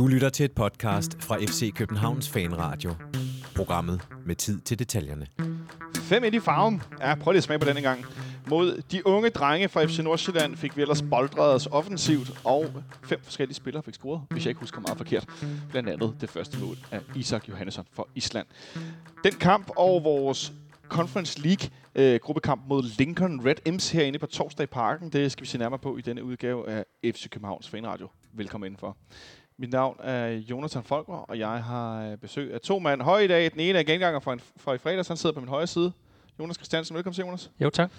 Du lytter til et podcast fra FC Københavns Fanradio. Programmet med tid til detaljerne. 5 i farven. Ja, prøv lige at smage på denne gang. Mod de unge drenge fra FC Nordsjælland fik vi ellers boldret os offensivt, og fem forskellige spillere fik scoret, hvis jeg ikke husker meget forkert. Blandt andet det første mål af Isak Johannesson for Island. Den kamp og vores Conference League øh, gruppekamp mod Lincoln Red Imps herinde på torsdag i parken, det skal vi se nærmere på i denne udgave af FC Københavns Fanradio. Velkommen indenfor. Mit navn er Jonathan Folker, og jeg har øh, besøg af to mand høje i dag. Den ene er genganger fra, en, fra i fredags, han sidder på min højre side. Jonas Christiansen, velkommen til, Jonas. Jo, tak.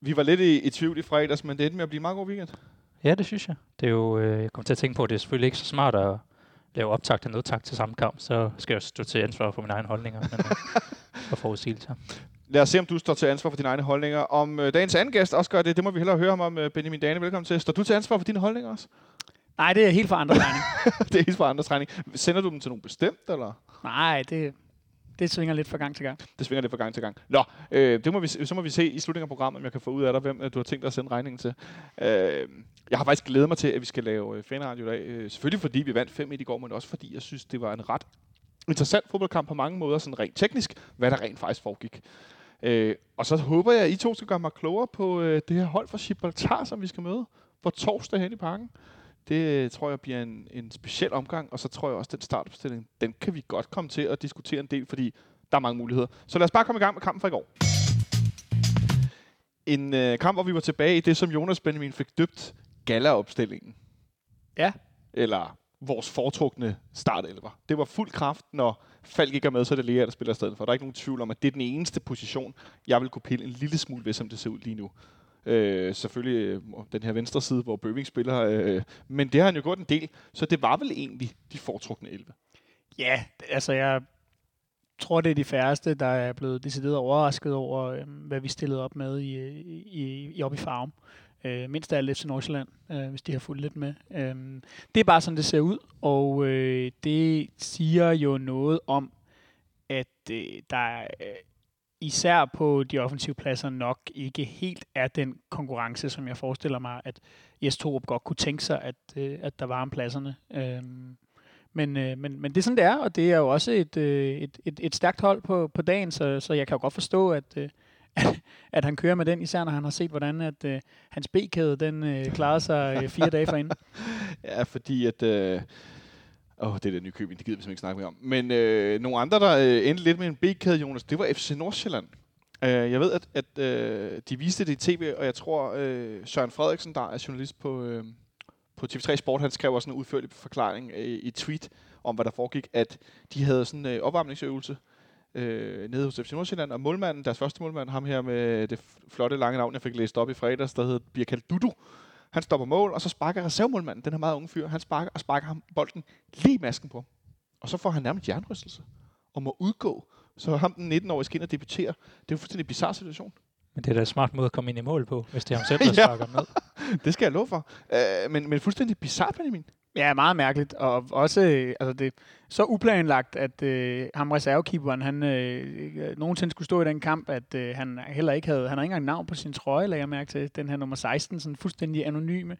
Vi var lidt i, i tvivl i fredags, men det endte med at blive en meget god weekend. Ja, det synes jeg. Det er jo, øh, jeg kommer til at tænke på, at det er selvfølgelig ikke så smart at lave optag og nedtag til samme kamp, så skal jeg stå til ansvar for mine egne holdninger men, øh, og forudsigelser. Lad os se, om du står til ansvar for dine egne holdninger. Om øh, dagens anden gæst også gør det, det må vi hellere høre ham om. Øh, Benjamin Dane, velkommen til. Står du til ansvar for dine holdninger også? Nej, det er helt for andre regning. det er helt for andre træning. Sender du dem til nogen bestemt, eller? Nej, det, det svinger lidt fra gang til gang. Det svinger lidt fra gang til gang. Nå, øh, det må vi, så må vi se i slutningen af programmet, om jeg kan få ud af dig, hvem øh, du har tænkt dig at sende regningen til. Øh, jeg har faktisk glædet mig til, at vi skal lave øh, fanradio i dag. Øh, selvfølgelig fordi vi vandt 5 i går, men også fordi jeg synes, det var en ret interessant fodboldkamp på mange måder, sådan rent teknisk, hvad der rent faktisk foregik. Øh, og så håber jeg, at I to skal gøre mig klogere på øh, det her hold fra Gibraltar, som vi skal møde på torsdag hen i parken. Det øh, tror jeg bliver en, en speciel omgang, og så tror jeg også, at den startopstilling, den kan vi godt komme til at diskutere en del, fordi der er mange muligheder. Så lad os bare komme i gang med kampen fra i går. En øh, kamp, hvor vi var tilbage i det, som Jonas Benjamin fik døbt gala-opstillingen. Ja. Eller vores foretrukne startelver. Det var fuld kraft, når Falk ikke er med, så er det Lea, der spiller i stedet for. Der er ikke nogen tvivl om, at det er den eneste position, jeg vil kunne pille en lille smule ved, som det ser ud lige nu. Øh, selvfølgelig øh, den her venstre side, hvor Bøving spiller. Øh, men det har han jo gjort en del, så det var vel egentlig de foretrukne 11. Ja, altså jeg tror, det er de færreste, der er blevet decideret overrasket over, øh, hvad vi stillede op med i, i, i op i farven. Øh, mindst af alt FC Nordsjælland, øh, hvis de har fulgt lidt med. Øh, det er bare sådan, det ser ud, og øh, det siger jo noget om, at øh, der er øh, især på de offensive pladser nok ikke helt er den konkurrence, som jeg forestiller mig, at Jes Torup godt kunne tænke sig, at, øh, at der var om pladserne. Øhm, men, øh, men, men det er sådan, det er, og det er jo også et, øh, et, et, et stærkt hold på, på dagen, så, så jeg kan jo godt forstå, at, øh, at, at han kører med den, især når han har set, hvordan at, øh, hans B-kæde den, øh, klarede sig øh, fire dage forinden. ja, fordi at... Øh Åh, oh, det der Nykøbing, nye det gider vi simpelthen ikke snakke mere om. Men øh, nogle andre, der øh, endte lidt med en B-kæde, Jonas, det var FC Nordsjælland. Øh, jeg ved, at, at øh, de viste det i tv, og jeg tror, øh, Søren Frederiksen, der er journalist på, øh, på TV3 Sport, han skrev også en udførlig forklaring øh, i tweet om, hvad der foregik, at de havde sådan en øh, opvarmningsøvelse øh, nede hos FC Nordsjælland, og målmanden, deres første målmand, ham her med det flotte lange navn, jeg fik læst op i fredags, der hedder kaldt Dudu, han stopper mål, og så sparker reservemålmanden, den her meget unge fyr, han sparker og sparker ham bolden lige i masken på. Og så får han nærmest jernrystelse og må udgå. Så ham den 19-årige skal ind og debutere. Det er en fuldstændig bizarre situation. Men det er da et smart måde at komme ind i mål på, hvis det er ham selv, der sparker med. det skal jeg love for. Uh, men, men fuldstændig bizarre, Benjamin. Ja, meget mærkeligt. Og også øh, altså det, så uplanlagt, at øh, ham reservekeeperen, han øh, øh, nogensinde skulle stå i den kamp, at øh, han heller ikke havde, han har ikke engang navn på sin trøje, lagde jeg mærke til. Den her nummer 16, sådan fuldstændig anonyme.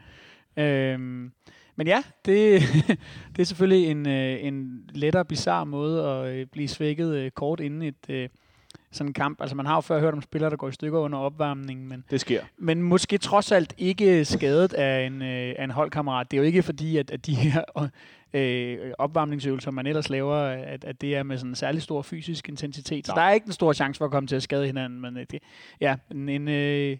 Øhm, men ja, det, det er selvfølgelig en, øh, en lettere bizarre måde at blive svækket øh, kort inden et, øh, sådan en kamp. Altså man har jo før hørt om spillere, der går i stykker under opvarmningen, men, det sker. men måske trods alt ikke skadet af en, øh, af en holdkammerat. Det er jo ikke fordi, at, at de her øh, opvarmningsøvelser, man ellers laver, at, at det er med sådan en særlig stor fysisk intensitet. Så Nej. der er ikke en stor chance for at komme til at skade hinanden, men øh, det, ja, en, en øh,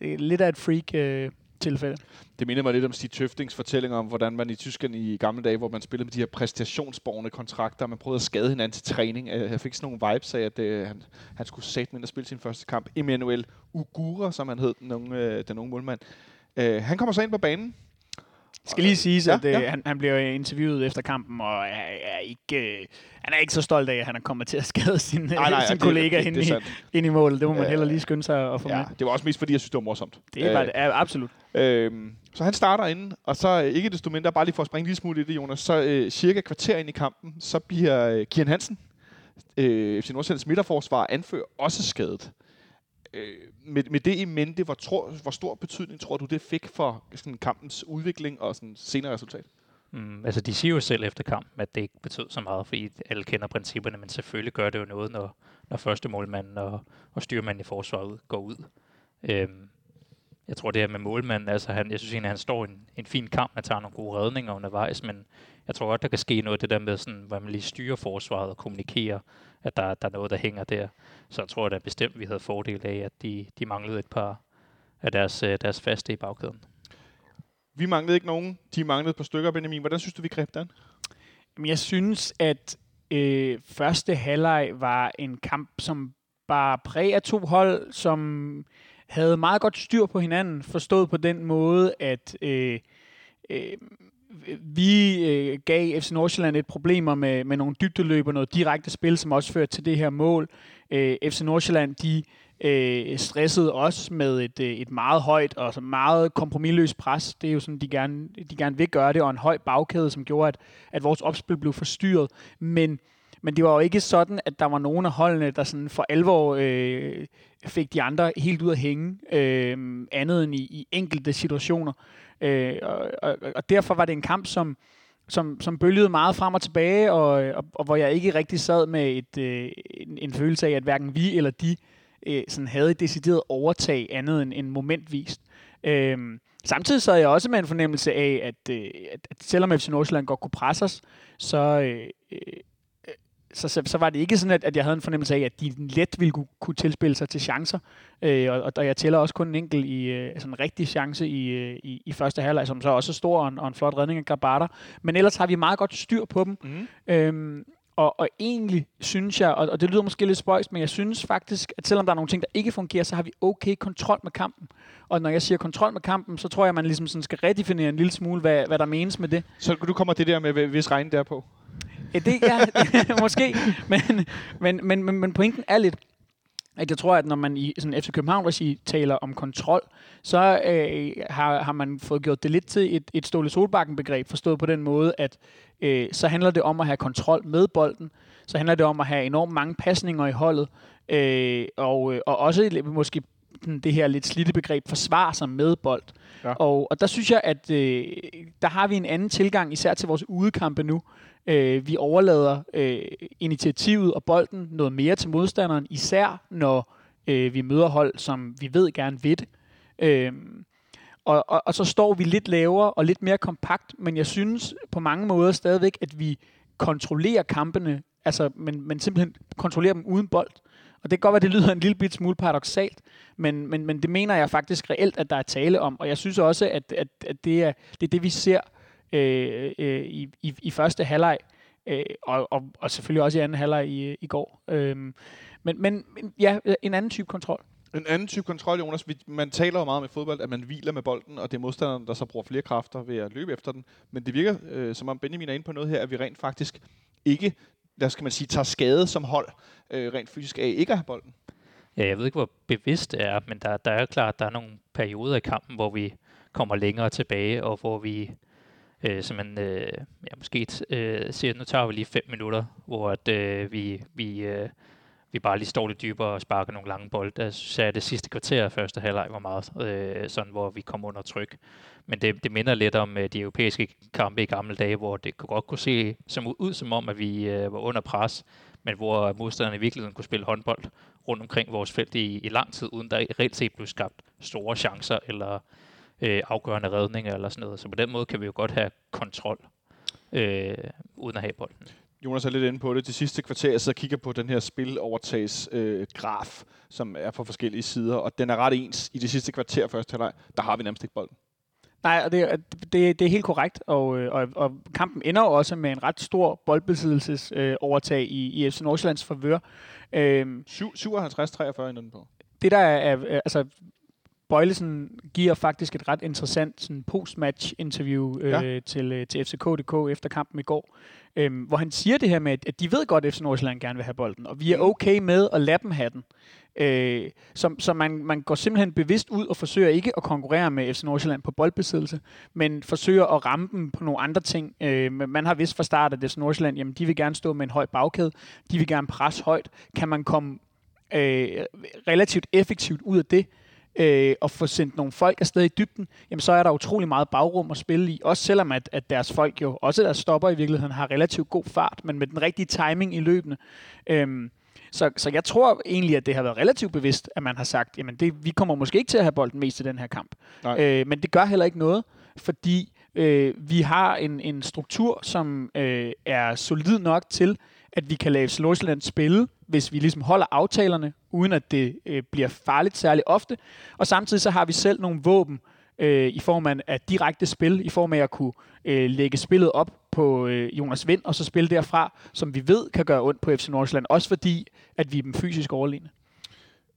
lidt af et freak øh, tilfælde. Det minder mig lidt om Stig Tøftings fortælling om, hvordan man i Tyskland i gamle dage, hvor man spillede med de her præstationsborgende kontrakter, man prøvede at skade hinanden til træning. Øh, jeg fik sådan nogle vibes af, at øh, han, han skulle sætte ind og spille sin første kamp. Emmanuel Ugura, som han hed, den unge, øh, den unge målmand. Uh, han kommer så ind på banen, skal lige sige, at ja, ja. han, han bliver interviewet efter kampen, og er, er ikke, øh, han er ikke så stolt af, at han er kommet til at skade sin, nej, nej, sin det, kollega det, det, ind, det i, ind i målet. Det må man heller lige skynde sig at få ja, med. Det var også mest, fordi jeg synes, det var morsomt. Det er, bare, det, ja, absolut. Øh, så han starter inden, og så ikke desto mindre, bare lige for at springe lige smule i det, Jonas, så øh, cirka kvarter ind i kampen, så bliver øh, Kian Hansen, øh, FC Nordsjællands midterforsvar, anfører også skadet. Øh, Øh, med, med det i mente, hvor, tror, hvor stor betydning tror du, det fik for sådan, kampens udvikling og sådan, senere resultat? Mm, altså, de siger jo selv efter kampen, at det ikke betød så meget, fordi alle kender principperne, men selvfølgelig gør det jo noget, når, når første målmanden og, og styrmanden i forsvaret går ud. Øhm, jeg tror, det her med målmanden, altså han, jeg synes egentlig, han står i en, en fin kamp, han tager nogle gode redninger undervejs, men jeg tror godt, der kan ske noget det der med, sådan, hvor man lige styrer forsvaret og kommunikerer, at der, der er noget, der hænger der. Så jeg tror da bestemt, vi havde fordel af, at de, de manglede et par af deres, øh, deres faste i bagkæden. Vi manglede ikke nogen. De manglede et par stykker, Benjamin. Hvordan synes du, vi greb den? Jamen, jeg synes, at øh, første halvleg var en kamp, som bare præg af to hold, som havde meget godt styr på hinanden, forstået på den måde, at øh, øh, vi øh, gav FC Nordsjælland et problemer med, med nogle dybdeløb og noget direkte spil, som også førte til det her mål. Øh, FC Nordsjælland, de øh, stressede os med et, øh, et meget højt og så meget kompromilløst pres. Det er jo sådan, de gerne, de gerne vil gøre det, og en høj bagkæde, som gjorde, at, at vores opspil blev forstyrret. Men men det var jo ikke sådan, at der var nogen af holdene, der sådan for alvor øh, fik de andre helt ud at hænge, øh, andet end i, i enkelte situationer. Øh, og, og, og derfor var det en kamp, som, som, som bølgede meget frem og tilbage, og, og, og hvor jeg ikke rigtig sad med et, øh, en, en følelse af, at hverken vi eller de øh, sådan havde et decideret overtag andet end, end momentvist. Øh, samtidig sad jeg også med en fornemmelse af, at, øh, at, selvom FC Nordsjælland godt kunne presse os, så, øh, øh så, så, så var det ikke sådan, at, at jeg havde en fornemmelse af, at de let ville kunne, kunne tilspille sig til chancer. Øh, og, og jeg tæller også kun en enkelt i øh, altså en rigtig chance i, øh, i, i første halvleg, som så også er stor og en, og en flot redning af Grabata. Men ellers har vi meget godt styr på dem. Mm. Øhm, og, og egentlig synes jeg, og, og det lyder måske lidt spøjst, men jeg synes faktisk, at selvom der er nogle ting, der ikke fungerer, så har vi okay kontrol med kampen. Og når jeg siger kontrol med kampen, så tror jeg, at man ligesom sådan skal redefinere en lille smule, hvad, hvad der menes med det. Så du kommer det der med, hvis regn der på? Ja, det, ja, måske. Men, men, men, men, men pointen er lidt, at jeg tror, at når man i sådan FC København regi taler om kontrol, så øh, har, har man fået gjort det lidt til et, et Ståle Solbakken begreb, forstået på den måde, at øh, så handler det om at have kontrol med bolden, så handler det om at have enormt mange pasninger i holdet, øh, og, øh, og også måske det her lidt slidte begreb forsvar sig med bold. Ja. Og, og der synes jeg, at øh, der har vi en anden tilgang, især til vores udekampe nu, Øh, vi overlader øh, initiativet og bolden noget mere til modstanderen, især når øh, vi møder hold, som vi ved gerne vil det. Øh, og, og, og så står vi lidt lavere og lidt mere kompakt, men jeg synes på mange måder stadigvæk, at vi kontrollerer kampene, altså, men, men simpelthen kontrollerer dem uden bold. Og det kan godt være, det lyder en lille bit smule paradoxalt, men, men, men det mener jeg faktisk reelt, at der er tale om. Og jeg synes også, at, at, at det, er, det er det, vi ser øh, øh, i, i, i første halvleg, øh, og, og, og selvfølgelig også i anden halvleg i, i går. Øh, men, men ja, en anden type kontrol. En anden type kontrol, Jonas. Man taler jo meget med fodbold, at man hviler med bolden, og det er modstanderen, der så bruger flere kræfter ved at løbe efter den. Men det virker, øh, som om Benjamin er inde på noget her, at vi rent faktisk ikke, der skal man sige, tager skade som hold, øh, rent fysisk af ikke at have bolden. Ja, jeg ved ikke, hvor bevidst det er, men der, der er klart, at der er nogle perioder i kampen, hvor vi kommer længere tilbage, og hvor vi øh, så man øh, ja, måske øh, siger, nu tager vi lige fem minutter, hvor at, øh, vi, vi, øh, vi bare lige står lidt dybere og sparker nogle lange bolde. Der synes jeg, at det sidste kvarter af første halvleg var meget øh, sådan, hvor vi kom under tryk. Men det, det minder lidt om øh, de europæiske kampe i gamle dage, hvor det kunne godt kunne se som, ud som om, at vi øh, var under pres, men hvor modstanderne i virkeligheden kunne spille håndbold rundt omkring vores felt i, i lang tid, uden der reelt set blev skabt store chancer eller øh, afgørende redninger eller sådan noget. Så på den måde kan vi jo godt have kontrol, øh, uden at have bolden. Jonas er lidt inde på det. Til sidste kvarter, så kigger på den her spilovertags øh, graf, som er på forskellige sider, og den er ret ens i det sidste kvarter første halvleg. Der har vi nærmest ikke bolden. Nej, og det, det, det er helt korrekt, og, øh, og, og kampen ender jo også med en ret stor boldbesiddelsesovertag øh, i, i FC Nordsjællands favør. Øhm, 57-43 inden på. Det der er, er altså Bøjlesen giver faktisk et ret interessant sådan post-match interview øh, ja. til, øh, til FCK.dk efter kampen i går, øh, hvor han siger det her med, at de ved godt, at FC Nordsjælland gerne vil have bolden, og vi er mm. okay med at lade dem have den. Øh, så så man, man går simpelthen bevidst ud og forsøger ikke at konkurrere med FC Nordsjælland på boldbesiddelse, men forsøger at ramme dem på nogle andre ting. Øh, man har vist fra start, at FC Nordsjælland, jamen, de vil gerne stå med en høj bagkæde, de vil gerne presse højt. Kan man komme øh, relativt effektivt ud af det, øh, og få sendt nogle folk afsted i dybden, jamen så er der utrolig meget bagrum at spille i. Også selvom at, at deres folk jo, også deres stopper i virkeligheden, har relativt god fart, men med den rigtige timing i løbende. Øhm, så, så jeg tror egentlig, at det har været relativt bevidst, at man har sagt, jamen det, vi kommer måske ikke til at have bolden mest i den her kamp. Øh, men det gør heller ikke noget, fordi øh, vi har en, en struktur, som øh, er solid nok til, at vi kan lade Nordsjælland spille, hvis vi ligesom holder aftalerne, uden at det øh, bliver farligt særlig ofte. Og samtidig så har vi selv nogle våben øh, i form af, direkte spil, i form af at kunne øh, lægge spillet op på øh, Jonas Vind, og så spille derfra, som vi ved kan gøre ondt på FC Nordsjælland, også fordi, at vi er dem fysisk overlegne.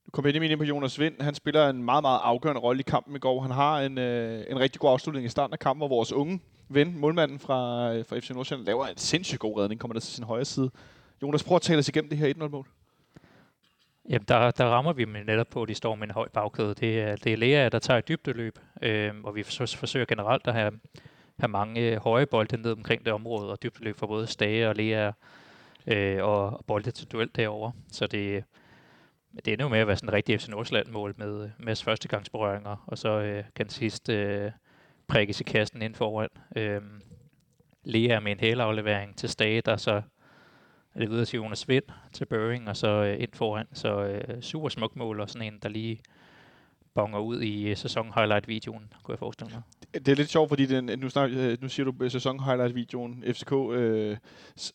Du kommer ind på Jonas Vind. Han spiller en meget, meget afgørende rolle i kampen i går. Han har en, øh, en rigtig god afslutning i starten af kampen, hvor vores unge ven, målmanden fra, øh, fra FC Nordsjælland, laver en sindssygt god redning, kommer der til sin højre side. Jonas, prøv at tale os igennem det her 1-0-mål. Jamen, der, der rammer vi dem netop på, at de står med en høj bagkæde. Det er, det er Lea, der tager et dybdeløb, øh, og vi forsøger, generelt at have, have mange øh, høje bolde ned omkring det område, og dybdeløb for både Stage og Lea, øh, og, og bolde til duel derover. Så det, det ender jo med at være sådan en rigtig FC Nordsjælland-mål med øh, med førstegangsberøringer, og så øh, kan sidste øh, prikkes i kassen ind foran. Øh, Lea med en hælaflevering til Stage, der så er det videre til Jonas Vind, til Børing, og så øh, ind foran. Så øh, super smuk mål, og sådan en, der lige bonger ud i øh, sæson-highlight-videoen, kunne jeg forestille mig. Det er lidt sjovt, fordi den, nu, snak, øh, nu siger du sæson-highlight-videoen, FCK, øh,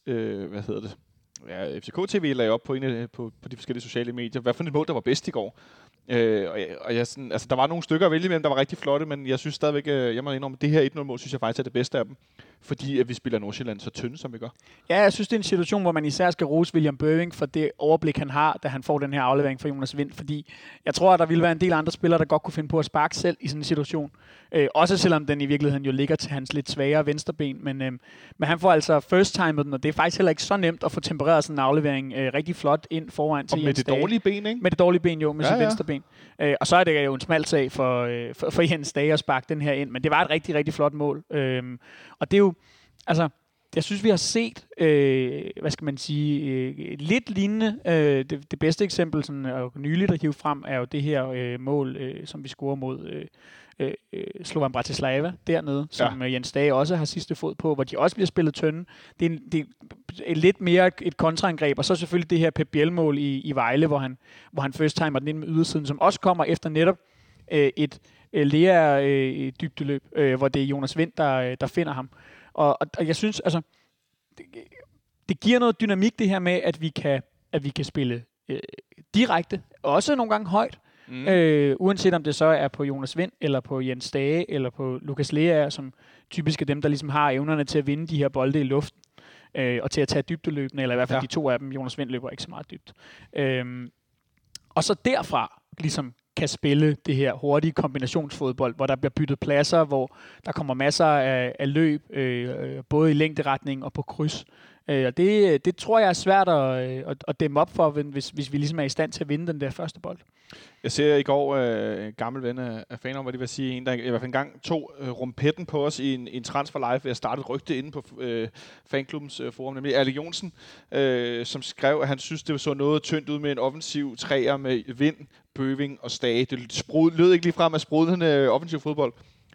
øh, hvad hedder det? Ja, FCK TV lagde op på, en af, på, på de forskellige sociale medier. Hvad for et mål, der var bedst i går? Øh, og jeg, og jeg sådan, altså, der var nogle stykker at vælge imellem, der var rigtig flotte, men jeg synes stadigvæk, øh, jeg må indrømme, at det her 1-0-mål, synes jeg faktisk er det bedste af dem fordi at vi spiller Nordsjælland så tynde, som vi gør. Ja, jeg synes, det er en situation, hvor man især skal rose William Børing for det overblik, han har, da han får den her aflevering fra Jonas Vind, fordi jeg tror, at der ville være en del andre spillere, der godt kunne finde på at sparke selv i sådan en situation. Øh, også selvom den i virkeligheden jo ligger til hans lidt svagere venstreben, men, øh, men han får altså first time den, og det er faktisk heller ikke så nemt at få tempereret sådan en aflevering øh, rigtig flot ind foran til Og med det Dage. dårlige ben, ikke? Med det dårlige ben, jo, med ja, sit ja. venstre ben. Øh, og så er det jo en smal sag for, øh, for, for Jens Dage at sparke den her ind, men det var et rigtig, rigtig flot mål. Øh, og det er jo, altså, jeg synes, vi har set, øh, hvad skal man sige, øh, lidt lignende. Øh, det, det bedste eksempel, sådan, og nyligt at hive frem, er jo det her øh, mål, øh, som vi scorer mod øh, øh, øh Slovan Bratislava dernede, som ja. Øh, Jens Dage også har sidste fod på, hvor de også bliver spillet tynde. Det er, en, det er lidt mere et kontraangreb, og så selvfølgelig det her Pep Biel-mål i, i Vejle, hvor han, hvor han first timer den ind med ydersiden, som også kommer efter netop øh, et øh, Lea øh, dybdeløb, øh, hvor det er Jonas Vind, der, øh, der finder ham. Og, og, og jeg synes, altså, det, det giver noget dynamik det her med, at vi kan, at vi kan spille øh, direkte, også nogle gange højt, Mm. Øh, uanset om det så er på Jonas Vind, eller på Jens Dage, eller på Lukas Lea, som typisk er dem, der ligesom har evnerne til at vinde de her bolde i luften, øh, og til at tage dybdeløbende, eller i hvert fald ja. de to af dem. Jonas Vind løber ikke så meget dybt. Øh, og så derfra ligesom kan spille det her hurtige kombinationsfodbold, hvor der bliver byttet pladser, hvor der kommer masser af, af løb, øh, både i længderetning og på kryds. Øh, og det, det tror jeg er svært at, øh, at, at dæmme op for, hvis, hvis vi ligesom er i stand til at vinde den der første bold. Jeg ser i går øh, en gammel ven af Fanom, hvad de vil sige, en, der i hvert fald engang tog øh, rumpetten på os i en, en transfer live, ved at starte et rygte inde på øh, fanklubbens øh, forum, nemlig Erle Jonsen, øh, som skrev, at han synes, det så noget tyndt ud med en offensiv træer med vind, bøving og stage. Det sprud, lød ikke ligefrem af sprudlende øh, offensiv fodbold.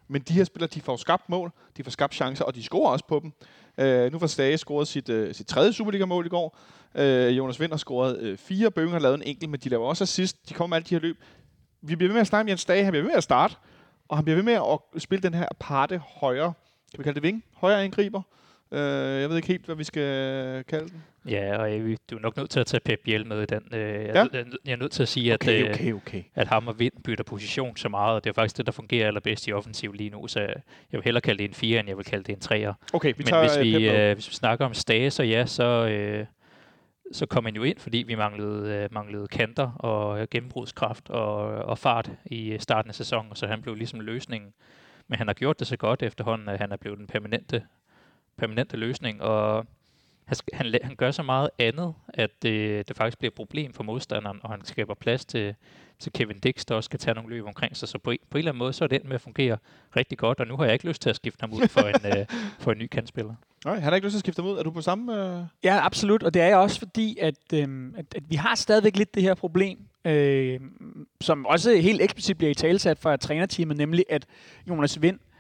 Men de her spillere, de får skabt mål, de får skabt chancer, og de scorer også på dem. Øh, nu får Stage scoret sit, øh, sit tredje Superliga-mål i går. Øh, Jonas Vind har scoret øh, fire, Bøgen har lavet en enkelt, men de laver også assist. De kommer med alle de her løb. Vi bliver ved med at snakke om Jens Stage, han bliver ved med at starte, og han bliver ved med at spille den her aparte højre, kan vi kalde det ving, højre angriber. Øh, jeg ved ikke helt, hvad vi skal kalde den. Ja, og jeg, du er nok nødt til at tage Pep Biel med i den. Øh, jeg, ja. jeg er nødt til at sige, okay, at, øh, okay, okay. at ham og Vind bytter position så meget, og det er faktisk det, der fungerer allerbedst i offensiv lige nu, så jeg vil hellere kalde det en 4, end jeg vil kalde det en 3'er. Okay, vi Men tager hvis vi, øh, øh, hvis vi snakker om Stage, så ja, så, øh, så kom han jo ind, fordi vi manglede, øh, manglede kanter og gennembrudskraft og, og fart i starten af sæsonen, så han blev ligesom løsningen. Men han har gjort det så godt efterhånden, at han er blevet den permanente, permanente løsning, og han, han, han gør så meget andet, at det, det faktisk bliver et problem for modstanderen, og han skaber plads til, til Kevin Dix, der også skal tage nogle løb omkring sig. Så på, på en eller anden måde, så er det med at fungere rigtig godt, og nu har jeg ikke lyst til at skifte ham ud for en, øh, for en ny kandspiller. Nej, han har ikke lyst til at skifte ham ud. Er du på samme... Øh... Ja, absolut, og det er jeg også fordi, at, øh, at, at vi har stadigvæk lidt det her problem, øh, som også helt eksplicit bliver i talsat fra trænerteamet, nemlig at Jonas Vind øh,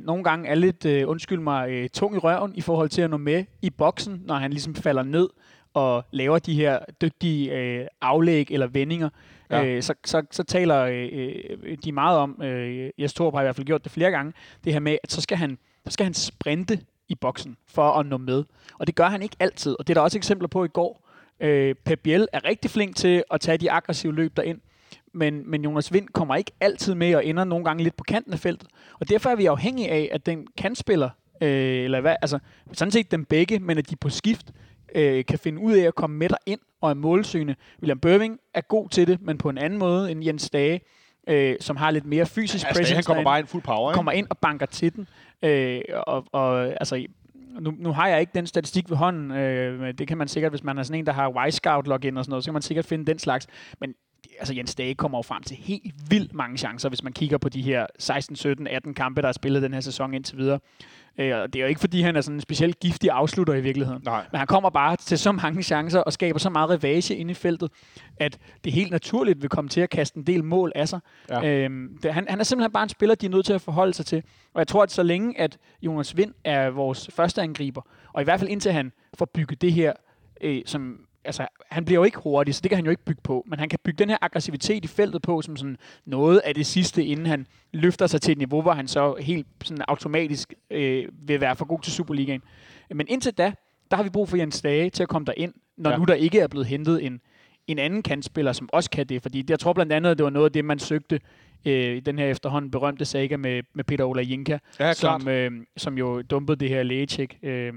nogle gange er lidt, øh, undskyld mig, øh, tung i røven i forhold til at nå med i boksen, når han ligesom falder ned og laver de her dygtige øh, aflæg eller vendinger. Ja. Øh, så, så, så taler øh, øh, de meget om, øh, Jes Torp har i hvert fald gjort det flere gange, det her med, at så skal han, så skal han sprinte i boksen for at nå med. Og det gør han ikke altid, og det er der også eksempler på i går. Øh, Pep Biel er rigtig flink til at tage de aggressive løb derind, men, men Jonas Vind kommer ikke altid med og ender nogle gange lidt på kanten af feltet. Og derfor er vi afhængige af, at den kantspiller, øh, eller hvad, altså sådan set dem begge, men at de på skift øh, kan finde ud af at komme med ind og er målsøgende. William Børving er god til det, men på en anden måde end Jens Dage, øh, som har lidt mere fysisk ja, presence. Han kommer bare ind fuld power, ikke? Kommer ind og banker til den. Øh, og, og altså, nu, nu har jeg ikke den statistik ved hånden. Øh, det kan man sikkert, hvis man er sådan en, der har Y-Scout-login og sådan noget, så kan man sikkert finde den slags. Men altså Jens Dage kommer jo frem til helt vildt mange chancer, hvis man kigger på de her 16, 17, 18 kampe, der er spillet den her sæson indtil videre. Øh, det er jo ikke, fordi han er sådan en specielt giftig afslutter i virkeligheden. Nej. Men han kommer bare til så mange chancer og skaber så meget revage inde i feltet, at det helt naturligt vil komme til at kaste en del mål af sig. Ja. Øhm, det, han, han er simpelthen bare en spiller, de er nødt til at forholde sig til. Og jeg tror, at så længe at Jonas Vind er vores første angriber, og i hvert fald indtil han får bygget det her, øh, som altså, han bliver jo ikke hurtig, så det kan han jo ikke bygge på. Men han kan bygge den her aggressivitet i feltet på, som sådan noget af det sidste, inden han løfter sig til et niveau, hvor han så helt sådan automatisk øh, vil være for god til Superligaen. Men indtil da, der har vi brug for Jens Dage til at komme ind, når ja. nu der ikke er blevet hentet en, en anden kantspiller, som også kan det. Fordi jeg tror blandt andet, at det var noget af det, man søgte øh, i den her efterhånden berømte saga med, med Peter Ola Jinka, ja, som, øh, som jo dumpede det her lægetjek. Øh,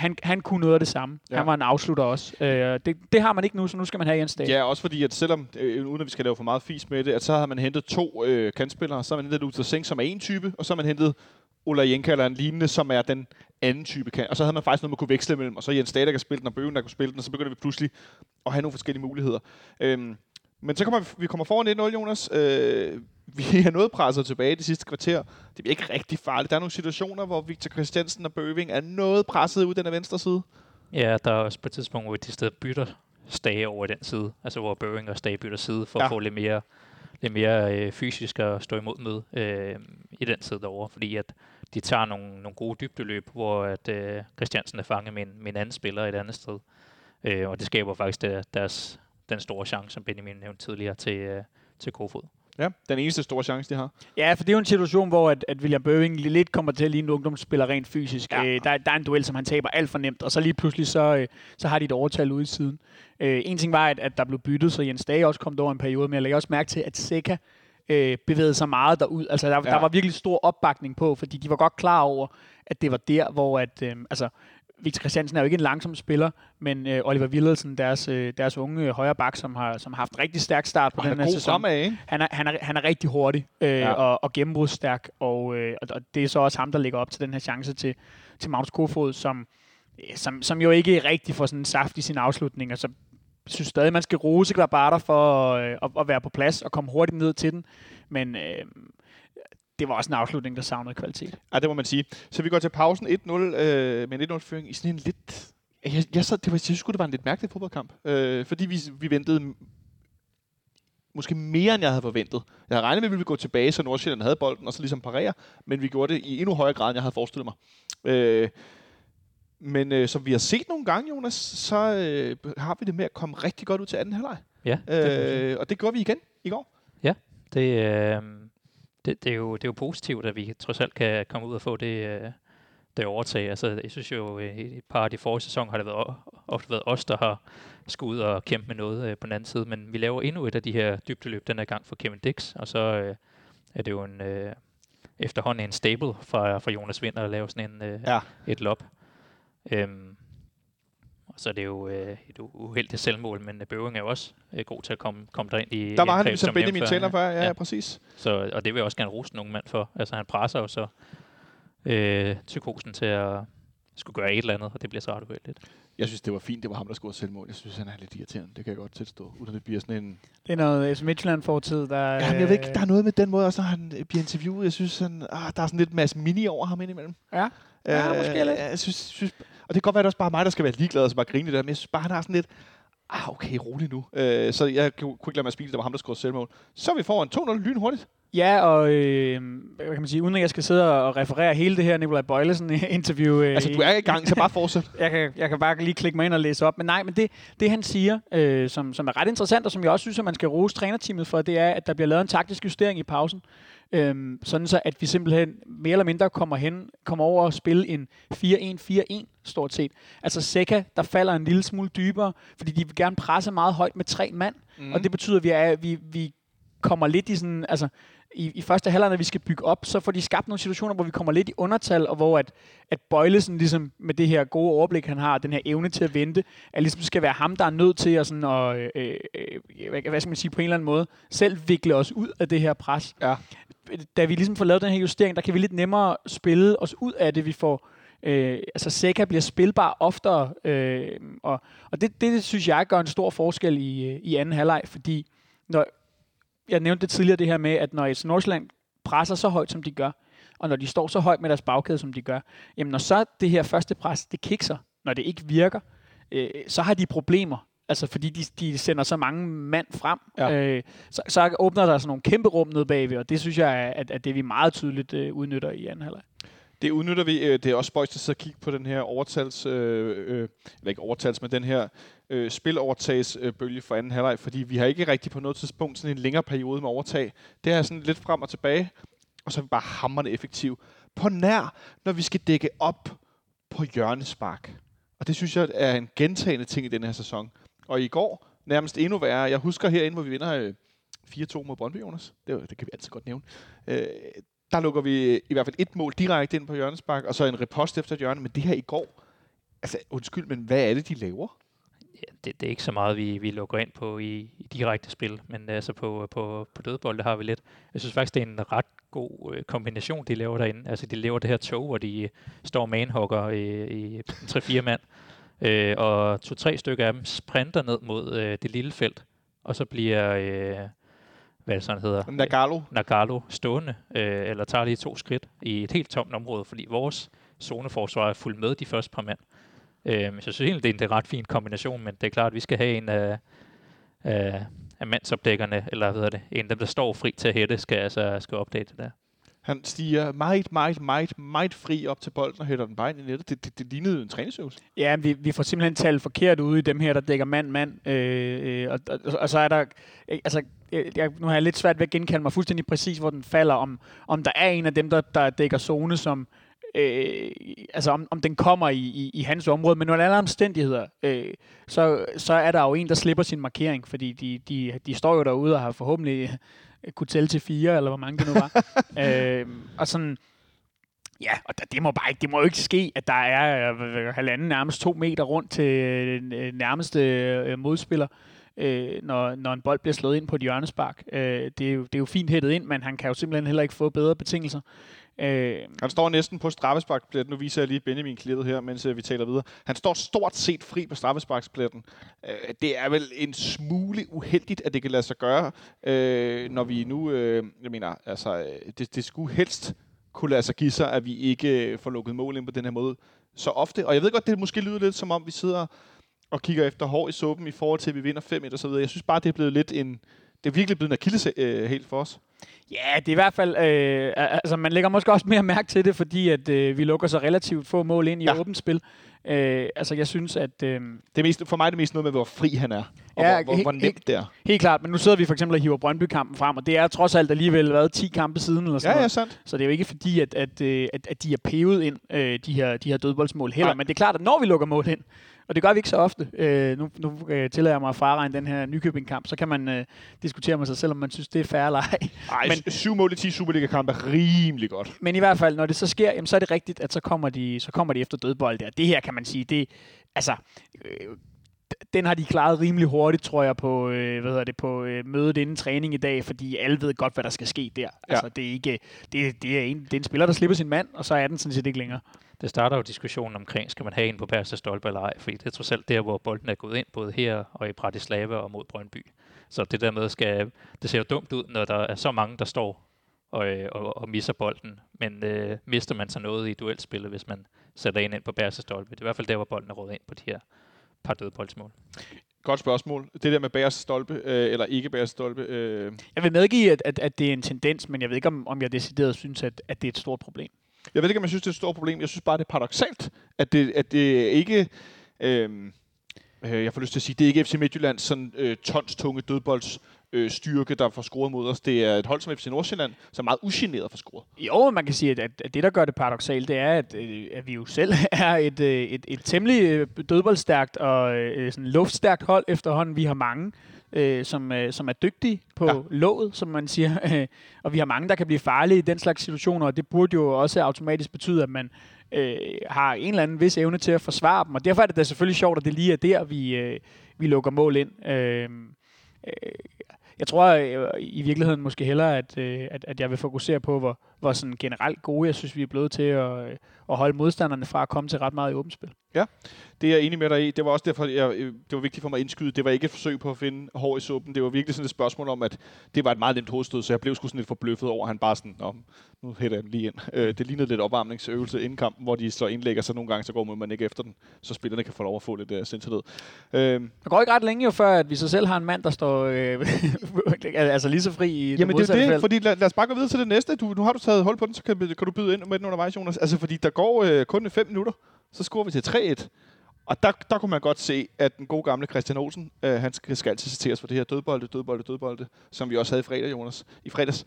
han, han kunne noget af det samme. Ja. Han var en afslutter også. Øh, det, det har man ikke nu, så nu skal man have Jens Dahl. Ja, også fordi, at selvom, øh, uden at vi skal lave for meget fis med det, at så har man hentet to øh, kantspillere. Så har man hentet Luther Seng, som er en type, og så har man hentet Ola Jenka eller en lignende, som er den anden type kant. Og så havde man faktisk noget, man kunne veksle mellem, og så Jens Dahl, der kan spille den, og Bøgen, der kunne spille den, og så begynder vi pludselig at have nogle forskellige muligheder. Øhm, men så kommer vi, vi kommer foran 1-0, Jonas. Øh, vi er noget presset tilbage de sidste kvarter. Det bliver ikke rigtig farligt. Der er nogle situationer, hvor Victor Christiansen og Bøving er noget presset ud den af venstre side. Ja, der er også på et tidspunkt, hvor de stedet bytter Stage over den side. Altså hvor Bøving og Stage bytter side for ja. at få lidt mere, lidt mere øh, fysisk at stå imod med øh, i den side derovre. Fordi at de tager nogle, nogle gode dybdeløb, hvor at, øh, Christiansen er fanget med en, med en anden spiller et andet sted. Øh, og det skaber faktisk der, deres, den store chance, som Benjamin nævnte tidligere, til, øh, til Kofod. Ja, den eneste store chance, de har. Ja, for det er jo en situation, hvor at, at William Bøving lidt kommer til at ligne en ungdomsspiller rent fysisk. Ja. Øh, der, der er en duel, som han taber alt for nemt, og så lige pludselig, så, øh, så har de et overtal ude i siden. Øh, en ting var, at, at der blev byttet, så Jens Dage også kom over en periode, men jeg lægger også mærke til, at Seca øh, bevægede sig meget derud. Altså, der, ja. der var virkelig stor opbakning på, fordi de var godt klar over, at det var der, hvor at, øh, altså, Victor Christiansen er jo ikke en langsom spiller, men øh, Oliver Willedsen, deres, øh, deres unge højre bak, som har, som har haft rigtig stærk start på og den her sæson. Fremad, ikke? Han, er, han, er, han er rigtig hurtig øh, ja. og, og gennembrudsstærk, og, øh, og det er så også ham, der ligger op til den her chance til, til Magnus Kofod, som, øh, som, som jo ikke rigtig får sådan en saft i sin afslutning, og så synes stadig, man skal rose Glabarter for øh, at, at være på plads og komme hurtigt ned til den. Men øh, det var også en afslutning, der savnede kvalitet. Ja, det må man sige. Så vi går til pausen 1-0 øh, med en 1-0-føring i sådan en lidt... Jeg, jeg, så, det var, jeg synes det var en lidt mærkelig fodboldkamp, øh, fordi vi, vi ventede måske mere, end jeg havde forventet. Jeg havde regnet med, at vi ville gå tilbage, så Nordsjælland havde bolden, og så ligesom parere, men vi gjorde det i endnu højere grad, end jeg havde forestillet mig. Øh, men øh, som vi har set nogle gange, Jonas, så øh, har vi det med at komme rigtig godt ud til anden halvleg. Ja. Øh, og det gør vi igen i går. Ja, det, øh, det, det, er jo, det er jo positivt, at vi trods alt kan komme ud og få det, øh, det overtag. Altså, jeg synes jo, øh, i et par af de forrige sæsoner har det været, ofte været os, der har skulle ud og kæmpe med noget øh, på den anden side. Men vi laver endnu et af de her dybdeløb den her gang for Kevin Dix, og så øh, er det jo en, øh, efterhånden en stable fra, fra Jonas Vind at lave sådan en, øh, ja. et lop. Øhm, så er det jo øh, et uheldigt selvmål, men Bøving er jo også øh, god til at komme, komme derind i Der var han, som Benjamin taler for, ja, ja, præcis. Så, og det vil jeg også gerne rose nogle mand for. Altså han presser jo så øh, psykosen til at skulle gøre et eller andet, og det bliver så ret uheldigt. Jeg synes, det var fint, det var ham, der scorede selvmål. Jeg synes, han er lidt irriterende. Det kan jeg godt tilstå, uden det bliver sådan en... Det er noget S. Midtjylland-fortid, der... Ja, men jeg ved ikke, der er noget med den måde, også når han bliver interviewet. Jeg synes, han, ah, der er sådan lidt masse mini over ham indimellem. Ja, ja øh, måske lidt. Jeg synes, synes, og det kan godt være, at det også bare mig, der skal være ligeglad og så bare grine det der, men jeg synes bare, han har sådan lidt... ah, okay, rolig nu. Øh, så jeg kunne ikke lade mig at spille, det var ham, der scorede selvmål. Så vi foran 2-0 lynhurtigt. Ja, og øh, hvad kan man sige, uden at jeg skal sidde og referere hele det her Nikolaj Bøjlesen-interview. Øh, Altså, du er i gang, så bare fortsæt. jeg kan, jeg kan bare lige klikke mig ind og læse op. Men nej, men det, det han siger, øh, som, som er ret interessant, og som jeg også synes, at man skal rose trænerteamet for, det er, at der bliver lavet en taktisk justering i pausen. Øhm, sådan så, at vi simpelthen mere eller mindre kommer hen, kommer over og spille en 4-1-4-1 stort set. Altså Seca, der falder en lille smule dybere, fordi de vil gerne presse meget højt med tre mand, mm. og det betyder, at vi, er, vi, vi kommer lidt i sådan, altså i, i første halvleg, når vi skal bygge op, så får de skabt nogle situationer, hvor vi kommer lidt i undertal, og hvor at, at Bøjlesen ligesom med det her gode overblik, han har, den her evne til at vente, at ligesom skal være ham, der er nødt til at sådan, og, øh, øh, hvad, hvad skal man sige, på en eller anden måde, selv vikle os ud af det her pres. Ja. Da vi ligesom får lavet den her justering, der kan vi lidt nemmere spille os ud af det, vi får Øh, altså Seca bliver spilbar oftere, øh, og, og det, det synes jeg gør en stor forskel i, i anden halvleg, fordi når, jeg nævnte det tidligere det her med, at når et Nordsjælland presser så højt, som de gør, og når de står så højt med deres bagkæde, som de gør, jamen når så det her første pres, det kikser, når det ikke virker, øh, så har de problemer. Altså fordi de, de sender så mange mand frem, ja. øh, så, så åbner der sådan nogle kæmpe rum nede bagved, og det synes jeg, er, at, at det vi meget tydeligt øh, udnytter i anden halvleg. Det udnytter vi. Øh, det er også spøjst at sidde og kigge på den her overtals, øh, øh, eller ikke overtals, men den her øh, spilovertagsbølge for anden halvleg, fordi vi har ikke rigtig på noget tidspunkt sådan en længere periode med overtag. Det er sådan lidt frem og tilbage, og så er vi bare hammerne effektiv. På nær, når vi skal dække op på hjørnespark. Og det synes jeg er en gentagende ting i den her sæson. Og i går, nærmest endnu værre, jeg husker herinde, hvor vi vinder øh, 4-2 mod Brøndby, Jonas. Det, det kan vi altid godt nævne. Øh, der lukker vi øh, i hvert fald et mål direkte ind på hjørnespark, og så en repost efter et hjørne. Men det her i går, altså undskyld, men hvad er det, de laver? Ja, det, det er ikke så meget, vi, vi lukker ind på i, i direkte spil, men øh, altså på, øh, på, på dødbold, der har vi lidt. Jeg synes faktisk, det er en ret god øh, kombination, de laver derinde. Altså, de laver det her tog, hvor de står manhugger i, i 3-4 mand, øh, og to-tre stykker af dem sprinter ned mod øh, det lille felt, og så bliver, øh, hvad det sådan hedder, Nagalo. Nagalo stående, øh, eller tager lige to skridt i et helt tomt område, fordi vores zoneforsvar er fuldt med de første par mand. Øh, så jeg synes egentlig, det er en det er ret fin kombination, men det er klart, at vi skal have en af, af, af mandsopdækkerne, eller hvad hedder det, en af dem, der står fri til at hætte, skal altså skal opdage det der. Han stiger meget, meget, meget, meget fri op til bolden og hætter den bare ind i nettet. Det, det, det lignede en træningsøvelse. Ja, vi, vi får simpelthen talt forkert ude i dem her, der dækker mand-mand. Øh, øh, og, og, og så er der... Øh, altså, jeg, nu har jeg lidt svært ved at genkalde mig fuldstændig præcis, hvor den falder. Om, om der er en af dem, der, der dækker zone, som... Øh, altså om, om den kommer i, i, i hans område, men under alle omstændigheder, øh, så, så er der jo en, der slipper sin markering, fordi de, de, de står jo derude og har forhåbentlig øh, kunne tælle til fire, eller hvor mange det nu var. øh, og sådan, Ja, og der, det må bare ikke, det må jo ikke ske, at der er øh, halvanden, nærmest to meter rundt til øh, nærmeste øh, modspiller, øh, Øh, når, når en bold bliver slået ind på et hjørnespark. Øh, det, er jo, det er jo fint hættet ind, men han kan jo simpelthen heller ikke få bedre betingelser. Øh, Han står næsten på straffesparkspletten. Nu viser jeg lige Benjamin klippet her, mens øh, vi taler videre. Han står stort set fri på straffesparkspletten. Øh, det er vel en smule uheldigt, at det kan lade sig gøre, øh, når vi nu, øh, jeg mener, altså, øh, det, det skulle helst kunne lade sig give sig, at vi ikke får lukket mål ind på den her måde så ofte. Og jeg ved godt, det måske lyder lidt som om, vi sidder og kigger efter hår i suppen i forhold til, at vi vinder 5-1 og så videre. Jeg synes bare, det er blevet lidt en, det er virkelig blevet en akilles øh, helt for os. Ja, det er i hvert fald, øh, altså man lægger måske også mere mærke til det, fordi at øh, vi lukker så relativt få mål ind i Ja. åbent spil. Øh, altså jeg synes, at øh, Det er mest, for mig er det mest noget med, hvor fri han er. Og Ja, hvor, hvor, helt- hvor nemt helt- det er. helt klart, men nu sidder vi for eksempel og hiver Brøndby-kampen frem, og det er trods alt alligevel været 10 kampe siden eller sådan Ja, ja, sandt. Så det er jo ikke fordi, at, at, øh, at, at de er pevet ind, øh, de, her, de her dødboldsmål heller. Nej. Men det er klart, at når vi lukker mål ind, og det gør vi ikke så ofte, øh, nu, nu øh, tillader jeg mig at fraregne den her Nykøbing-kamp, så kan man øh, diskutere med sig selv, om man synes, det er fair eller ej. Ej, Men- men, syv mål i 10 Superliga-kampe er rimelig godt. Men i hvert fald, når det så sker, jamen, så er det rigtigt, at så kommer de, så kommer de efter dødbold der. Det her kan man sige, det altså, øh, den har de klaret rimelig hurtigt, tror jeg, på, øh, hvad hedder det, på øh, mødet inden træning i dag, fordi alle ved godt, hvad der skal ske der. Ja. Altså, det er ikke, det, det, er en, det er en spiller, der slipper sin mand, og så er den sådan set ikke længere. Det starter jo diskussionen omkring, skal man have en på bagerste stolpe eller ej, fordi det er trods alt der, hvor bolden er gået ind, både her og i Bratislava og mod Brøndby. Så det der med, skal, det ser jo dumt ud, når der er så mange, der står og, øh, og, og misser bolden. Men øh, mister man så noget i duelspillet, hvis man sætter en ind på bagerste stolpe. Det er i hvert fald der, hvor bolden er rådet ind på de her par dødboldsmål. Godt spørgsmål. Det der med bæres stolpe, øh, eller ikke bæres stolpe. Øh. Jeg vil medgive, at, at, at det er en tendens, men jeg ved ikke, om, om jeg decideret synes, at, at det er et stort problem. Jeg ved ikke, om jeg synes, det er et stort problem. Jeg synes bare, det er paradoxalt, at det, at det ikke... Øh, øh, jeg får lyst til at sige, det er ikke FC Midtjyllands sådan øh, tons tunge dødbolds øh, styrke, der får scoret mod os. Det er et hold som FC Nordsjælland, som er meget ugeneret for scoret. Jo, man kan sige, at, at det, der gør det paradoxalt, det er, at, øh, at vi jo selv er et, øh, et, et temmelig øh, dødboldstærkt og sådan luftstærkt hold efterhånden. Vi har mange, øh, som, øh, som er dygtige på ja. låget, som man siger. og vi har mange, der kan blive farlige i den slags situationer, og det burde jo også automatisk betyde, at man øh, har en eller anden vis evne til at forsvare dem. Og derfor er det da selvfølgelig sjovt, at det lige er der, vi, øh, vi lukker mål ind. Øh, øh, jeg tror øh, i virkeligheden måske hellere, at, øh, at, at jeg vil fokusere på, hvor, hvor sådan generelt gode jeg synes, vi er blevet til at, øh, at holde modstanderne fra at komme til ret meget i åbent spil. Ja, det er jeg enig med dig i. Det var også derfor, jeg, det var vigtigt for mig at indskyde. Det var ikke et forsøg på at finde hår i suppen. Det var virkelig sådan et spørgsmål om, at det var et meget nemt hovedstød, så jeg blev sgu sådan lidt forbløffet over, at han bare sådan, Nå, nu hætter jeg den lige ind. Øh, det lignede lidt opvarmningsøvelse inden kampen, hvor de så indlægger sig nogle gange, så går man ikke efter den, så spillerne kan få lov at få lidt uh, sindssygelighed. Øh, det går ikke ret længe jo, før at vi så selv har en mand, der står øh, altså lige så fri i Jamen det, det er det, fordi lad, lad, os bare gå videre til det næste. Du, nu har du taget hul på den, så kan, kan du byde ind med den undervejs, Jonas. Altså fordi der går øh, kun 5 minutter, så scorer vi til 3-1. Og der, der kunne man godt se, at den gode gamle Christian Olsen, øh, han skal, skal altid citeres for det her dødbolde, dødbolde, dødbolde, som vi også havde i fredag, Jonas. I fredags,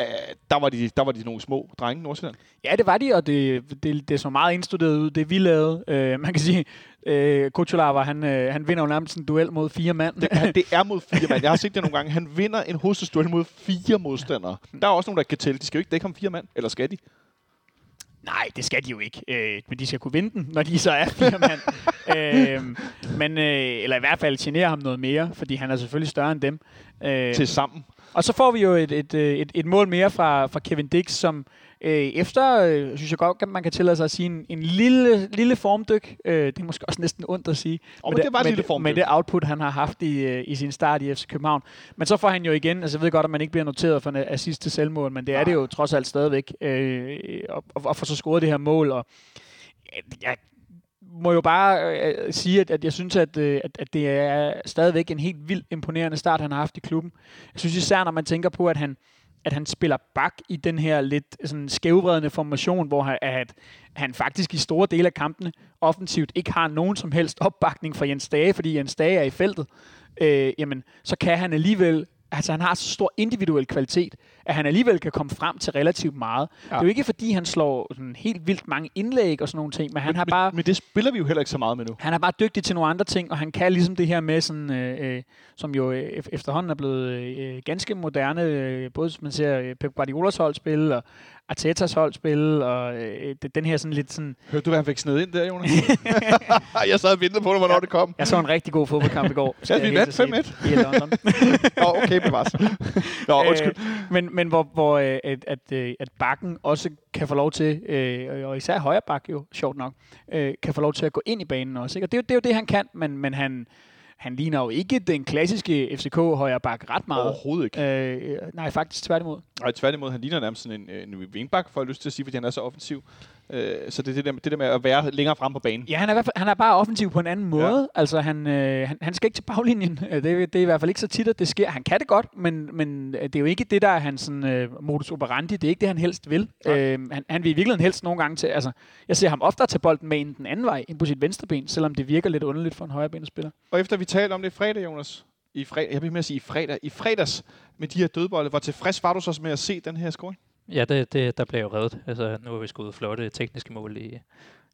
øh, der, var de, der var de nogle små drenge, Nordsjælland. Ja, det var de, og det, det, det så meget indstuderet ud, det vi lavede. Øh, man kan sige, øh, Kuchulava, han, øh, han vinder jo nærmest en duel mod fire mand. Det, det er mod fire mand. Jeg har set det nogle gange. Han vinder en hovedstødsduel mod fire modstandere. Der er også nogen, der kan tælle. De skal jo ikke dække ham fire mand, eller skal de? Nej, det skal de jo ikke. Øh, men de skal kunne vinde den, når de så er fire mand. øh, men, øh, eller i hvert fald genere ham noget mere, fordi han er selvfølgelig større end dem. Øh, Til sammen. Og så får vi jo et, et, et, et mål mere fra, fra Kevin Dix, som øh, efter, øh, synes jeg godt, man kan tillade sig at sige, en, en lille, lille formdyk. Øh, det er måske også næsten ondt at sige. Oh, men det var et lille formdyk. Med det output, han har haft i, øh, i sin start i FC København. Men så får han jo igen, altså jeg ved godt, at man ikke bliver noteret for en assist til selvmål, men det er det jo trods alt stadigvæk. Øh, og, og, få så scoret det her mål, og jeg må jo bare øh, sige, at, at jeg synes, at, øh, at, at det er stadigvæk en helt vildt imponerende start, han har haft i klubben. Jeg synes især, når man tænker på, at han, at han spiller bak i den her lidt sådan skævvredende formation, hvor han, at han faktisk i store dele af kampene offensivt ikke har nogen som helst opbakning fra Jens Dage, fordi Jens Dage er i feltet, øh, jamen, så kan han alligevel altså han har så stor individuel kvalitet, at han alligevel kan komme frem til relativt meget. Ja. Det er jo ikke fordi, han slår sådan helt vildt mange indlæg og sådan nogle ting, men han men, har bare... Men det spiller vi jo heller ikke så meget med nu. Han er bare dygtig til nogle andre ting, og han kan ligesom det her med, sådan, øh, øh som jo øh, efterhånden er blevet øh, ganske moderne, øh, både hvis man ser øh, Pep Guardiolas holdspil, og Artetas holdspil, og øh, den her sådan lidt sådan... Hørte du, hvad han fik sned ind der, Jonas? jeg sad og ventede på det, hvornår ja, det kom. Jeg så en rigtig god fodboldkamp i går. Ja, vi vandt 5-1. I London. Nå, okay, bevares. Nå, øh, undskyld. Øh, men, men hvor, hvor øh, at, at, øh, at bakken også kan få lov til, øh, og især højre bak jo, sjovt nok, øh, kan få lov til at gå ind i banen også. Ikke? Og det er, jo, det er jo det, han kan, men, men han, han ligner jo ikke den klassiske FCK højre bak ret meget. Overhovedet ikke. Øh, nej, faktisk tværtimod. Nej, tværtimod. Han ligner nærmest sådan en, en vingbak, for jeg lyst til at sige, fordi han er så offensiv. Øh, så det er det der, det der med at være længere frem på banen. Ja, han er, i hvert fald, han er bare offensiv på en anden måde. Ja. Altså, han, øh, han, han skal ikke til baglinjen. Det, det er i hvert fald ikke så tit, at det sker. Han kan det godt, men, men det er jo ikke det, der er hans sådan, øh, modus operandi. Det er ikke det, han helst vil. Ja. Øh, han, han vil i virkeligheden helst nogle gange til... Altså, jeg ser ham ofte tage bolden med ind den anden vej, ind på sit venstre ben, selvom det virker lidt underligt for en højrebenespiller. Og efter vi talte om det i fredag, Jonas, i fredag, jeg vil med at sige i fredag, i fredags med de her dødbolde, hvor tilfreds var du så med at se den her scoring? Ja, det, det, der blev jo reddet. Altså, nu har vi skudt flotte tekniske mål i,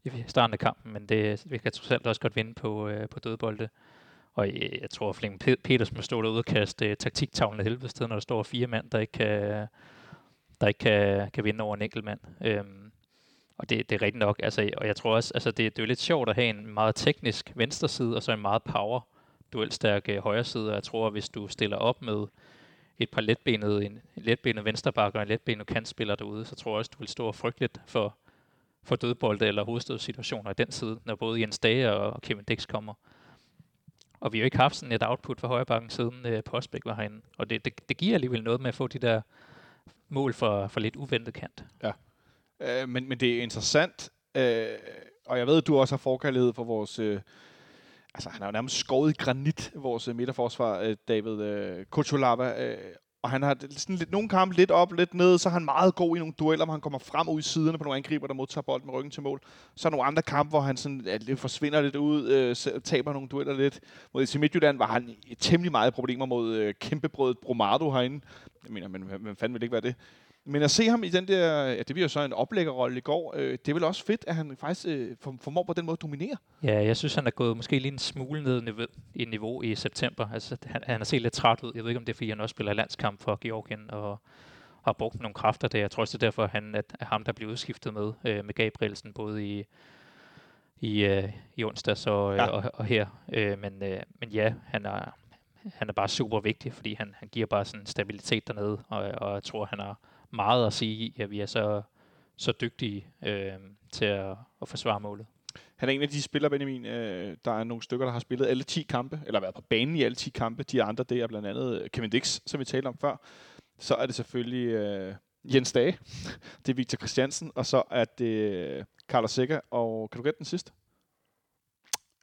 i starten af kampen, men det, vi kan trods alt også godt vinde på, øh, på dødbolde. Og jeg, jeg tror, at Flemming Peters må stå derude og kaste øh, taktiktavlen af helvede sted, når der står fire mand, der ikke kan, der ikke kan, kan vinde over en enkelt mand. Øhm, og det, det er rigtigt nok. Altså, og jeg tror også, altså det, det er jo lidt sjovt at have en meget teknisk venstre side, og så en meget power duelstærk øh, højre side. Og jeg tror, at hvis du stiller op med et par letbenede, en, letbenet venstreback og en letbenet kantspiller derude, så tror jeg også, du vil stå frygteligt for, for dødbolde eller hovedstødssituationer i den side, når både Jens Dage og Kevin Dix kommer. Og vi har jo ikke haft sådan et output for højrebakken siden øh, Postbæk var herinde. Og det, det, det giver alligevel noget med at få de der mål for, for lidt uventet kant. Ja, øh, men, men det er interessant, øh, og jeg ved, at du også har forkærlighed for vores... Øh, altså, han har jo nærmest skåret i granit, vores øh, midterforsvar, øh, David øh, øh, og han har sådan lidt, nogle kampe lidt op, lidt ned, så er han meget god i nogle dueller, hvor han kommer frem ud i siderne på nogle angriber, der modtager bolden med ryggen til mål. Så er nogle andre kampe, hvor han sådan, ja, lidt forsvinder lidt ud, øh, taber nogle dueller lidt. Mod FC Midtjylland var han i temmelig meget problemer mod øh, kæmpebrødet Bromado herinde. Jeg mener, men hvem fanden vil det ikke være det? Men at se ham i den der, ja, det bliver jo så en oplæggerrolle i går, øh, det er vel også fedt, at han faktisk øh, formår på den måde at dominere. Ja, jeg synes, han er gået måske lige en smule ned niveau, i niveau i september. Altså, han, han er set lidt træt ud. Jeg ved ikke, om det er, fordi han også spiller landskamp for Georgien og har brugt nogle kræfter der. Jeg tror også, det er derfor, han at, er ham, der bliver udskiftet med, øh, med Gabrielsen, både i, i, øh, i onsdags og, ja. og, og her. Øh, men, øh, men ja, han er, han er bare super vigtig, fordi han, han giver bare sådan stabilitet dernede, og, og jeg tror, han har meget at sige i, at vi er så, så dygtige øh, til at, at forsvare målet. Han er en af de spillere, Benjamin, øh, der er nogle stykker, der har spillet alle 10 kampe, eller været på banen i alle 10 kampe. De andre, det er blandt andet Kevin Dix, som vi talte om før. Så er det selvfølgelig øh, Jens Dage, det er Victor Christiansen, og så er det øh, Carlos Sikker, og kan du gætte den sidste?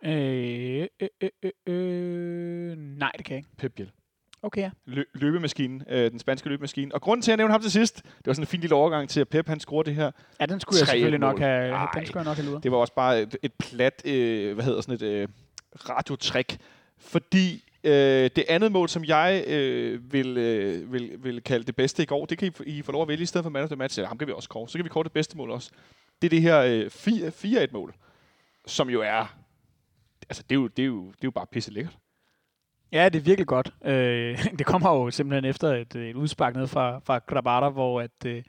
Øh, øh, øh, øh, øh, nej, det kan jeg ikke. Pep Biel. Okay, ja. Lø- løbemaskinen, øh, den spanske løbemaskine. Og grunden til, at jeg nævnte ham til sidst, det var sådan en fin lille overgang til, at Pep han scorede det her. Ja, den skulle jeg selvfølgelig nok have, Ej, den skulle jeg nok have luret. Det var også bare et, et plat, øh, hvad hedder sådan et øh, radiotrik. Fordi øh, det andet mål, som jeg øh, vil, øh, vil, vil kalde det bedste i går, det kan I, I få lov at vælge i stedet for man of the match. Ja, ham kan vi også kåre. Så kan vi kåre det bedste mål også. Det er det her øh, 4-1-mål, som jo er... Altså, det er jo, det er jo, det er jo bare pisse lækkert. Ja, det er virkelig godt. Øh, det kommer jo simpelthen efter et, et udspark ned fra, fra Grabata, hvor at, øh,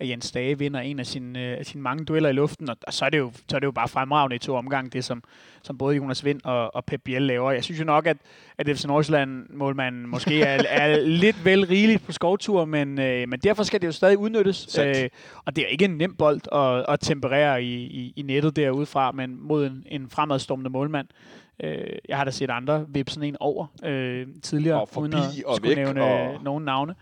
at Jens Dage vinder en af sine, øh, sine mange dueller i luften, og, og så, er det jo, så er det jo bare fremragende i to omgange, det som, som både Jonas Vind og, og Pep Biel laver. Jeg synes jo nok, at, at FC Nordsjælland-målmanden måske er, er lidt vel rigeligt på skovtur, men, øh, men derfor skal det jo stadig udnyttes. Øh, og det er ikke en nem bold at, at temperere i, i, i nettet derudefra, men mod en, en fremadstormende målmand. Øh, jeg har da set andre vippe sådan en over øh, tidligere, og forbi uden at og skulle væk, nævne og... nogen navne.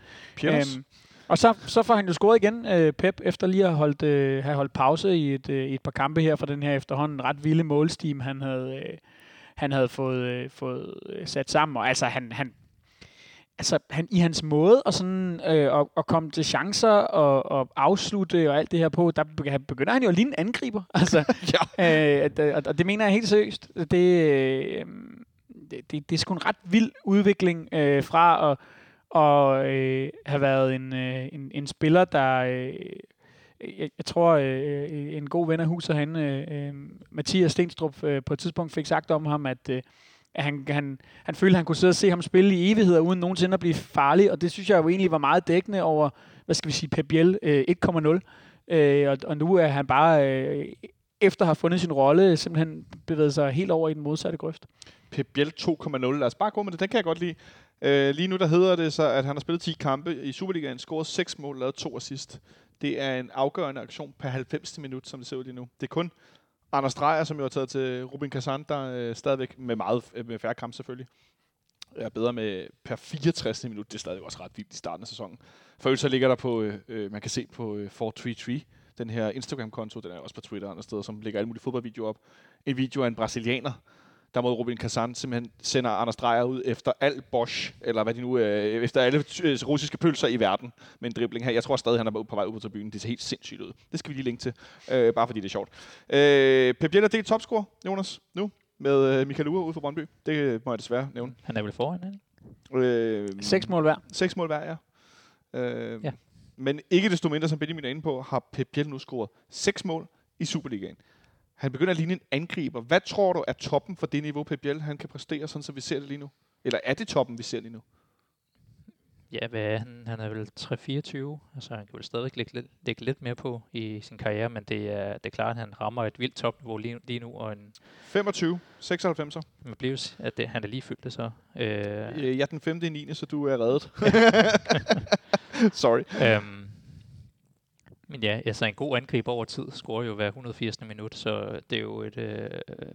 Øhm, og så, så får han jo scoret igen, øh, Pep, efter lige at holdt, øh, have holdt pause i et, øh, et par kampe her for den her efterhånden ret vilde målstim, han havde, øh, han havde fået, øh, fået øh, sat sammen. Og altså, han, han, altså, han, i hans måde at, sådan, øh, at, at komme til chancer og, og afslutte og alt det her på, der begynder han jo at ligne en angriber. Altså, ja. øh, og det mener jeg helt seriøst. Det, øh, det, det, det er sgu en ret vild udvikling øh, fra at og øh, have været en, øh, en, en spiller, der... Øh, jeg, jeg tror, øh, en god ven af huset herinde, øh, øh, Mathias Stenstrup, øh, på et tidspunkt fik sagt om ham, at, øh, at han, han, han følte, at han kunne sidde og se ham spille i evigheder, uden nogensinde at blive farlig, og det synes jeg jo egentlig var meget dækkende over, hvad skal vi sige, Pep Biel øh, 1,0. Øh, og, og nu er han bare, øh, efter at have fundet sin rolle, simpelthen bevæget sig helt over i den modsatte grøft. Pep Biel 2,0. Lad os bare gå med det. Den kan jeg godt lide. Øh, lige nu der hedder det så, at han har spillet 10 kampe i Superligaen, scoret 6 mål, lavet 2 assist. Det er en afgørende aktion per 90. minut, som det ser ud lige nu. Det er kun Anders Dreyer, som jo har taget til Rubin Kazan, der øh, stadigvæk med meget øh, med færre kamp selvfølgelig, er bedre med per 64. minut. Det er stadig også ret vildt i starten af sæsonen. For så ligger der på, øh, øh man kan se på øh, 433, den her Instagram-konto, den er også på Twitter og andre steder, som lægger alle mulige fodboldvideoer op. En video af en brasilianer, der mod Robin Kazan simpelthen sender Anders Dreyer ud efter al Bosch, eller hvad de nu øh, efter alle øh, russiske pølser i verden med en dribling her. Jeg tror stadig, han er på vej ud på tribunen. Det ser helt sindssygt ud. Det skal vi lige linke til, øh, bare fordi det er sjovt. Øh, Pep Biel er delt topscorer, Jonas, nu med øh, Michael Ure ude for Brøndby. Det må jeg desværre nævne. Han er vel foran, ikke? Øh, seks mål hver. Seks mål hver, ja. Øh, ja. Men ikke desto mindre, som Benjamin er inde på, har Pep Biel nu scoret seks mål i Superligaen. Han begynder at ligne en angriber. Hvad tror du er toppen for det niveau, Pep Biel han kan præstere, sådan så vi ser det lige nu? Eller er det toppen, vi ser lige nu? Ja, hvad er han? Han er vel 3-24, altså han kan vel stadig lægge lidt, lægge lidt mere på i sin karriere, men det er, det er klart, at han rammer et vildt topniveau lige, lige nu. Og en 25, 96. Man bliver at det, han er lige fyldt det så. Øh, ja, den 5. i 9. så du er reddet. Sorry. Øhm, men ja, altså en god angreb over tid scorer jo hver 180. minut, så det er jo et øh,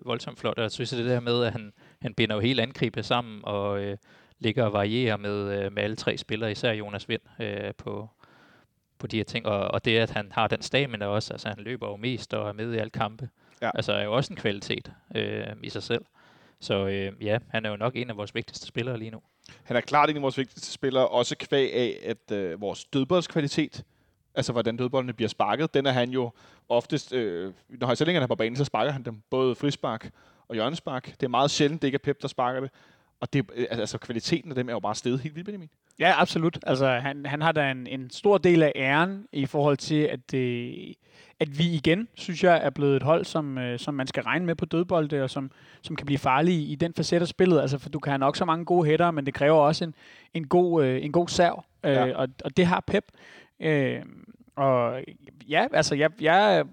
voldsomt flot. Og jeg synes, det der med, at han, han binder jo hele angrebet sammen og øh, ligger og varierer med, øh, med alle tre spillere, især Jonas Vind øh, på, på de her ting. Og, og det, at han har den stamina også, altså han løber jo mest og er med i alle kampe, ja. altså er jo også en kvalitet øh, i sig selv. Så øh, ja, han er jo nok en af vores vigtigste spillere lige nu. Han er klart en af vores vigtigste spillere, også kvæg af, at øh, vores dødboldskvalitet, altså hvordan dødboldene bliver sparket, den er han jo oftest, øh, når han så længe han er på banen, så sparker han dem både frispark og hjørnespark. Det er meget sjældent, det ikke er Pep, der sparker det. Og det, øh, altså kvaliteten af dem er jo bare steget helt vildt, Benjamin. Ja, absolut. Altså, han, han har da en, en stor del af æren i forhold til, at, øh, at vi igen, synes jeg, er blevet et hold, som, øh, som man skal regne med på dødbolde, og som, som kan blive farlige i den facet af spillet. Altså, for du kan have nok så mange gode hætter, men det kræver også en, en, god, øh, en god serv, øh, ja. og, og det har Pep. Øh, og ja, altså, jeg, jeg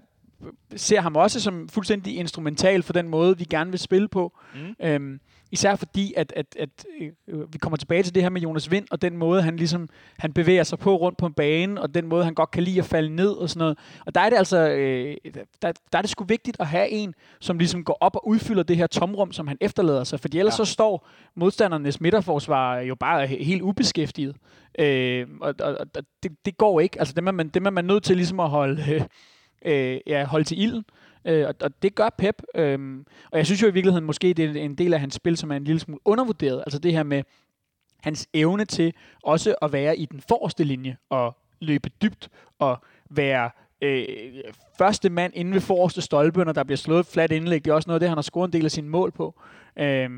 ser ham også som fuldstændig instrumental for den måde, vi gerne vil spille på. Mm. Øhm, især fordi, at, at, at øh, vi kommer tilbage til det her med Jonas Vind, og den måde, han ligesom han bevæger sig på rundt på en bane, og den måde, han godt kan lide at falde ned og sådan noget. Og der er det altså, øh, der, der er det sgu vigtigt at have en, som ligesom går op og udfylder det her tomrum, som han efterlader sig. Fordi ellers ja. så står modstandernes midterforsvar jo bare helt ubeskæftiget. Øh, og og, og det, det går ikke. Altså det er man, det er man nødt til ligesom at holde... Øh, øh, ja, holde til ilden. Øh, og, og det gør Pep. Øh, og jeg synes jo i virkeligheden måske, det er en del af hans spil, som er en lille smule undervurderet. Altså det her med hans evne til også at være i den forreste linje og løbe dybt og være øh, første mand inde ved forreste stolpe, når der bliver slået et fladt indlæg. Det er også noget af det, han har scoret en del af sine mål på. Øh,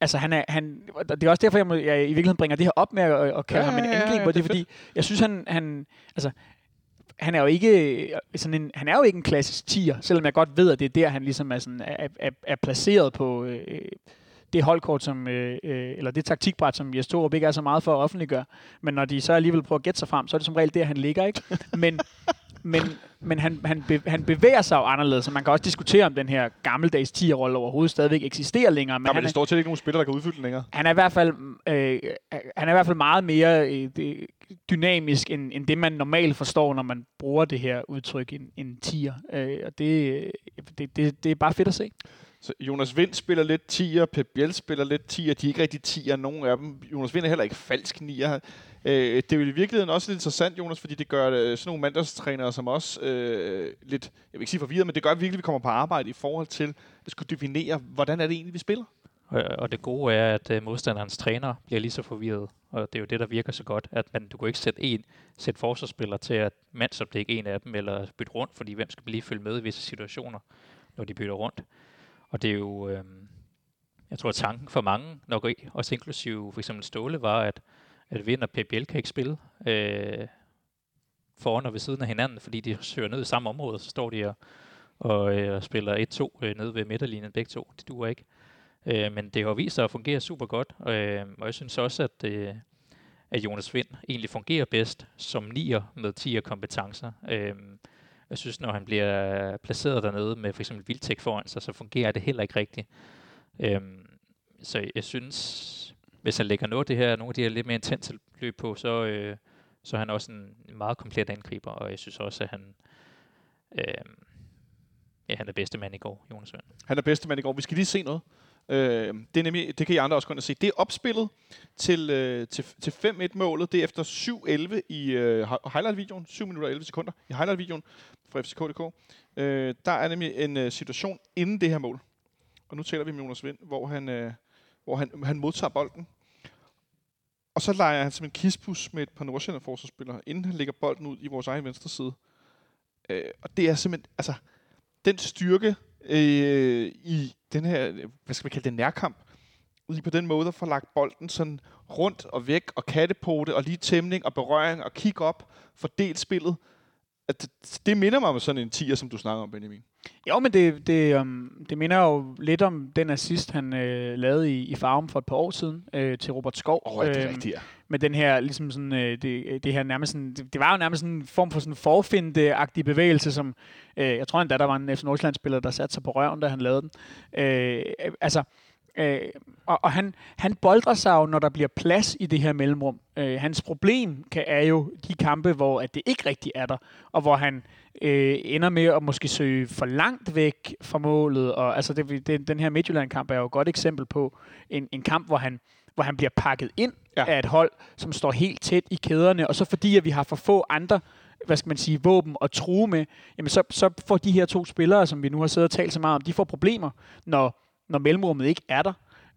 Altså, han er, han, det er også derfor, jeg, må, jeg i virkeligheden bringer det her op med at, at kalde ja, ham en angriber. Ja, ja, det, det er fordi, jeg synes, han, han, altså, han er jo ikke øh, sådan en, han er jo ikke en klassisk tier, selvom jeg godt ved, at det er der, han ligesom er, sådan, er, er, er placeret på øh, det holdkort, som, øh, øh eller det taktikbræt, som Jes Torup ikke er så meget for at offentliggøre. Men når de så alligevel prøver at gætte sig frem, så er det som regel der, han ligger, ikke? Men, men, men han, han, be, han bevæger sig jo anderledes, så man kan også diskutere, om den her gammeldags 10-rolle overhovedet stadigvæk eksisterer længere. Men, ja, men det står til ikke nogen spiller, der kan udfylde den længere. Han er i hvert fald, øh, han er i hvert fald meget mere øh, dynamisk, end, end det man normalt forstår, når man bruger det her udtryk, en, en 10'er. Øh, og det, det, det, det er bare fedt at se. Så Jonas Vind spiller lidt 10'er, Pep Biel spiller lidt 10'er, de er ikke rigtig 10'er, nogen af dem. Jonas Vind er heller ikke falsk 9'er. Øh, det er jo i virkeligheden også lidt interessant, Jonas, fordi det gør øh, sådan nogle mandagstrænere som os øh, lidt, jeg vil ikke sige forvirret, men det gør virkelig, at vi kommer på arbejde i forhold til at skulle definere, hvordan er det egentlig, vi spiller. Og det gode er, at øh, modstanderens træner bliver lige så forvirret, og det er jo det, der virker så godt, at man, du kan ikke sætte en sætte forsvarsspiller til at mandsopdække en af dem, eller bytte rundt, fordi hvem skal lige følge med i visse situationer, når de bytter rundt. Og det er jo, øh, jeg tror, at tanken for mange, nok også inklusive for eksempel Ståle, var, at at Vind og PPL kan ikke spille øh, foran og ved siden af hinanden, fordi de søger ned i samme område, så står de og, og, øh, og spiller 1-2 øh, ned ved midterlinjen begge to. Det duer ikke. Øh, men det har vist sig at fungere super godt, øh, og jeg synes også, at, øh, at Jonas Vind egentlig fungerer bedst som nier med 10 kompetencer. Øh, jeg synes, når han bliver placeret dernede med for eksempel Vildtæk foran sig, så fungerer det heller ikke rigtigt. Øh, så jeg synes, hvis han lægger noget af det her, nogle af de her lidt mere intense løb på, så, øh, så er han også en meget komplet angriber, og jeg synes også, at han, øh, ja, han er bedste mand i går, Jonas Vind. Han er bedste mand i går. Vi skal lige se noget. Øh, det, er nemlig, det kan I andre også gå se. Det er opspillet til, øh, til, til 5-1-målet. Det er efter 7-11 i øh, highlight-videoen. 7 minutter og 11 sekunder i highlight-videoen fra FCK.dk. Øh, der er nemlig en øh, situation inden det her mål. Og nu taler vi med Jonas Vind, hvor han, øh, hvor han, han modtager bolden og så leger han som en kispus med et par Nordsjælland forsvarsspillere, inden han lægger bolden ud i vores egen venstre side. Øh, og det er simpelthen, altså, den styrke øh, i den her, hvad skal man kalde det, nærkamp, lige på den måde at få lagt bolden sådan rundt og væk, og kattepote, og lige tæmning og berøring, og kig op, fordel spillet. At det, det minder mig om sådan en tiger, som du snakker om, Benjamin. Jo, men det, det, um, det minder jo lidt om den assist, han øh, lavede i, i Farm for et par år siden øh, til Robert Skov. Åh, oh, det er øh, rigtigt, ja. Med den her, ligesom sådan, øh, det, det her nærmest sådan, det, det var jo nærmest sådan en form for sådan forfinde-agtig bevægelse, som, øh, jeg tror endda, der var en FC Nordsjælland-spiller, der satte sig på røven, da han lavede den. Øh, altså, Øh, og og han, han boldrer sig jo, når der bliver plads i det her mellemrum. Øh, hans problem kan, er jo de kampe, hvor at det ikke rigtig er der, og hvor han øh, ender med at måske søge for langt væk fra målet. Og, altså det, det, den her Midtjylland-kamp er jo et godt eksempel på en, en kamp, hvor han, hvor han bliver pakket ind ja. af et hold, som står helt tæt i kæderne, og så fordi at vi har for få andre hvad skal man sige, våben at true med, jamen så, så får de her to spillere, som vi nu har siddet og talt så meget om, de får problemer, når når mellemrummet ikke er der.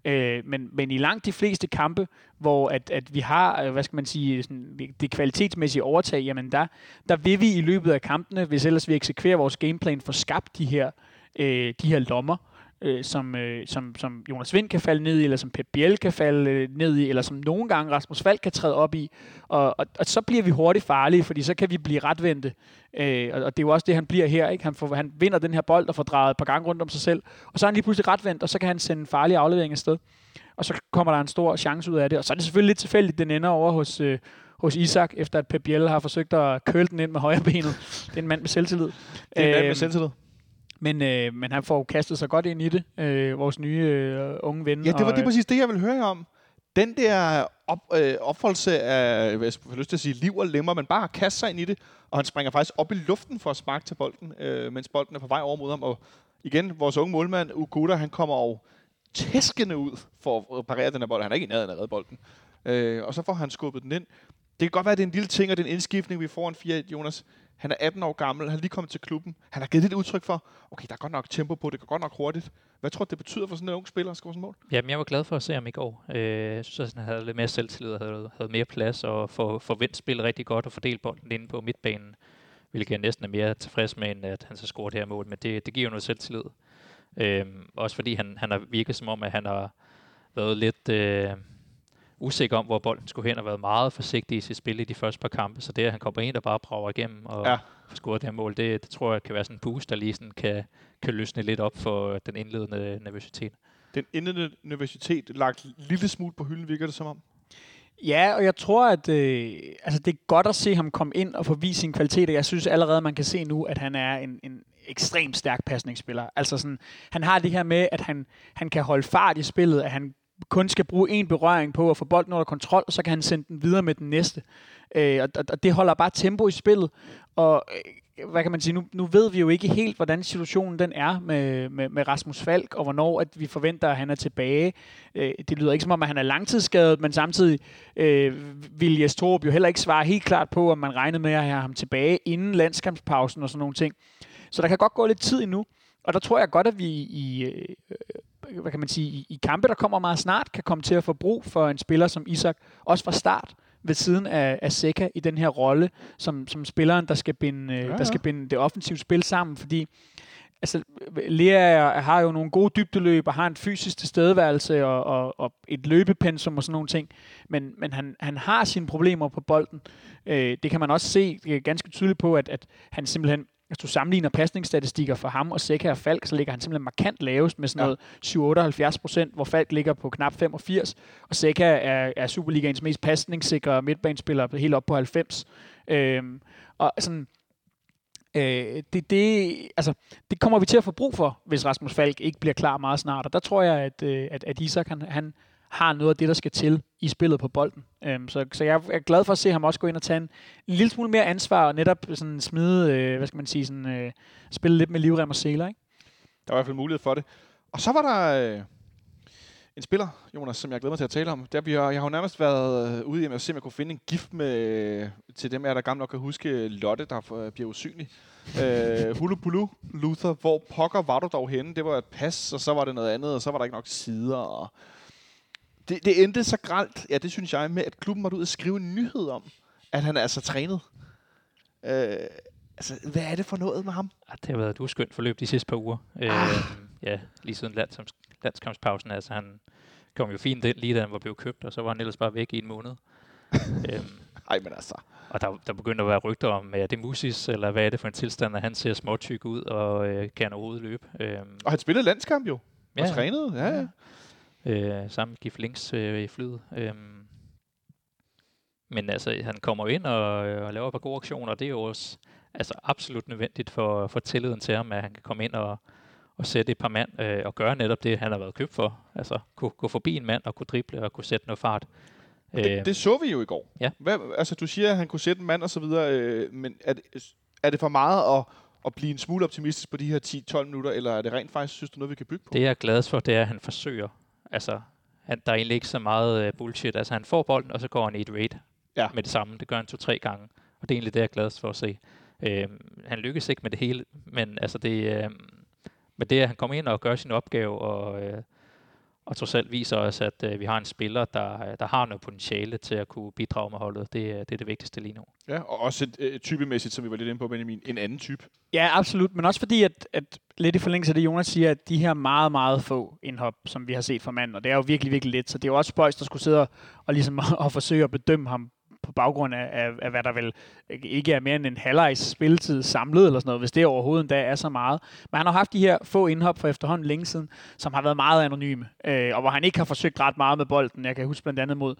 Øh, men, men i langt de fleste kampe, hvor at, at vi har, øh, hvad skal man sige, sådan, det kvalitetsmæssige overtag, jamen der, der vil vi i løbet af kampene, hvis ellers vi eksekverer vores gameplan, få skabt de her, øh, de her lommer, øh, som, øh, som, som Jonas Vind kan falde ned i, eller som Pep Biel kan falde øh, ned i, eller som nogle gange Rasmus Falk kan træde op i. Og, og, og så bliver vi hurtigt farlige, fordi så kan vi blive retvendte. Øh, og, og det er jo også det, han bliver her. Ikke? Han, får, han vinder den her bold og får drejet et par gange rundt om sig selv, og så er han lige pludselig retvendt, og så kan han sende en farlig aflevering afsted. Og så kommer der en stor chance ud af det. Og så er det selvfølgelig lidt tilfældigt, den ender over hos, øh, hos Isak, efter at Pep Biel har forsøgt at køle den ind med højre benet. Det er en mand med selvtillid. Det er en mand med Øhm, selvtillid. Men, øh, men han får kastet sig godt ind i det, øh, vores nye øh, unge ven. Ja, det var og, det præcis det, jeg ville høre om. Den der op, øh, opfoldelse af, hvad jeg har lyst til at sige, liv og lemmer, man bare har kastet sig ind i det, og han springer faktisk op i luften for at sparke til bolden, øh, mens bolden er på vej over mod ham. Og igen, vores unge målmand, Ukuda, han kommer over tæskende ud for at parere den her bold. Han er ikke i nærheden af at redde bolden. Øh, og så får han skubbet den ind. Det kan godt være, at det er en lille ting, og det er en indskiftning, vi får en 4 Jonas. Han er 18 år gammel, han er lige kommet til klubben. Han har givet lidt udtryk for, okay, der er godt nok tempo på, det går godt nok hurtigt. Hvad tror du, det betyder for sådan en ung spiller at score sådan et mål? Jamen, jeg var glad for at se ham i går. Øh, jeg synes, at han havde lidt mere selvtillid og havde, havde mere plads og for, få vendt spillet rigtig godt og fordelt bolden inde på midtbanen, hvilket jeg næsten er mere tilfreds med, end at han så scorer det her mål. Men det, det giver jo noget selvtillid. Øh, også fordi han, han har virket som om, at han har været lidt øh, usikker om, hvor bolden skulle hen, og været meget forsigtig i sit spil i de første par kampe. Så det, at han kommer ind og bare brager igennem og Ja. scoret det her mål, det, det tror jeg kan være sådan en boost, der lige sådan kan, kan løsne lidt op for den indledende nervøsitet. Den indledende universitet lagt en lille smule på hylden, virker det som om. Ja, og jeg tror, at øh, altså, det er godt at se ham komme ind og få vist sin kvalitet. Jeg synes allerede, man kan se nu, at han er en, en ekstremt stærk pasningsspiller. Altså sådan, han har det her med, at han, han kan holde fart i spillet, at han kun skal bruge en berøring på at få bolden under kontrol, og så kan han sende den videre med den næste. Øh, og, og- og det holder bare tempo i spillet. Og øh, hvad kan man sige, nu, nu ved vi jo ikke helt, hvordan situationen den er med, med, med Rasmus Falk, og hvornår at vi forventer, at han er tilbage. Øh, det lyder ikke som om, at han er langtidsskadet, men samtidig øh, vil Jes Torup jo heller ikke svare helt klart på, om man regnede med at have ham tilbage inden landskampspausen og sådan nogle ting. Så der kan godt gå lidt tid endnu. Og der tror jeg godt, at vi i, øh, øh, hvad kan man sige, i, i kampe, der kommer meget snart, kan komme til at få brug for en spiller som Isak, også fra start ved siden af, af Seca i den her rolle, som, som spilleren, der skal, binde, ja, Ja, ja. der skal binde det offensive spil sammen, fordi altså, Lea har jo nogle gode dybdeløb og har en fysisk tilstedeværelse og, og, og et løbepensum og sådan nogle ting, men, men han, han har sine problemer på bolden. Øh, det kan man også se ganske tydeligt på, at, at han simpelthen hvis du sammenligner pasningsstatistikker for ham og Seca og Falk, så ligger han simpelthen markant lavest med sådan noget 7-78 procent, hvor Falk ligger på knap 85, og Seca er, er Superligaens mest pasningssikre midtbanespiller helt op på 90. Øhm, og sådan, øh, det, det, altså, det kommer vi til at få brug for, hvis Rasmus Falk ikke bliver klar meget snart. Og der tror jeg, at, øh, at, at Isak han, han har noget af det, der skal til i spillet på bolden. Øhm, så, så jeg er glad for at se ham også gå ind og tage en, en lille smule mere ansvar og netop sådan smide, øh, hvad skal man sige, sådan, øh, spille lidt med livrem og seler. Ikke? Der var i hvert fald mulighed for det. Og så var der øh, en spiller, Jonas, som jeg glæder mig til at tale om. Der, vi har, jeg har jo nærmest været øh, ude i at se, om jeg kunne finde en gift med, øh, til dem af jer, der gamle nok kan huske øh, Lotte, der bliver usynlig. øh, Hulu Bulu, Luther, hvor pokker var du dog henne? Det var et pas, og så var det noget andet, og så var der ikke nok sider. Og det, det endte så gralt, ja det synes jeg, med at klubben måtte ud og skrive en nyhed om, at han er altså trænet. Øh, altså, hvad er det for noget med ham? Ja, det har været et uskyndt forløb de sidste par uger. Øh, Ah. ja, lige siden landskamps, landskampspausen. Altså, han kom jo fint ind, lige da han var blevet købt, og så var han ellers bare væk i en måned. øhm, Ej, men altså. og der, der begyndte at være rygter om, er det musis, eller hvad er det for en tilstand, at han ser småtyk ud, og øh, kan overhovedet løbe. Øhm, Og han spillede landskamp jo. Og ja, trænede, ja, ja. Øh, sammen med Gif Links øh, i flyet. Øhm, men altså, han kommer ind og, øh, og laver et par gode aktioner, og det er jo også altså, absolut nødvendigt for, for tilliden til ham, at han kan komme ind og, og sætte et par mand øh, og gøre netop det, han har været købt for. Altså, kunne gå forbi en mand og kunne drible og kunne sætte noget fart. Det, det så vi jo i går. Ja. Hvad, altså, du siger, at han kunne sætte en mand og så videre, øh, men er det, er det for meget at, at blive en smule optimistisk på de her 10-12 minutter, eller er det rent faktisk, synes du, noget, vi kan bygge på? Det jeg er glad for, det er, at han forsøger. Altså, han, der er egentlig ikke så meget uh, bullshit. Altså, han får bolden, og så går han i et raid Ja. med det samme. Det gør han to-tre gange. Og det er egentlig det, jeg er glad for at se. Øhm, han lykkes ikke med det hele, men altså det, øhm, men det, at han kommer ind og gør sin opgave, og, øh, og trods alt viser os, at øh, vi har en spiller, der, der har noget potentiale til at kunne bidrage med holdet. Det, det er det vigtigste lige nu. Ja, og også et, øh, typemæssigt, som vi var lidt inde på, Benjamin, en anden type. Ja, absolut. Men også fordi, at, at lidt i forlængelse af det, Jonas siger, at de her meget, meget få indhop, som vi har set fra manden, og det er jo virkelig, virkelig lidt, så det er jo også Spøjs, der skulle sidde og, og, ligesom, og forsøge at bedømme ham på baggrund af, af, af, hvad der vel ikke er mere end en halvlejs spilletid samlet, eller sådan noget, hvis det overhovedet endda er så meget. Men han har haft de her få indhop for efterhånden længe siden, som har været meget anonyme, øh, og hvor han ikke har forsøgt ret meget med bolden. Jeg kan huske blandt andet mod,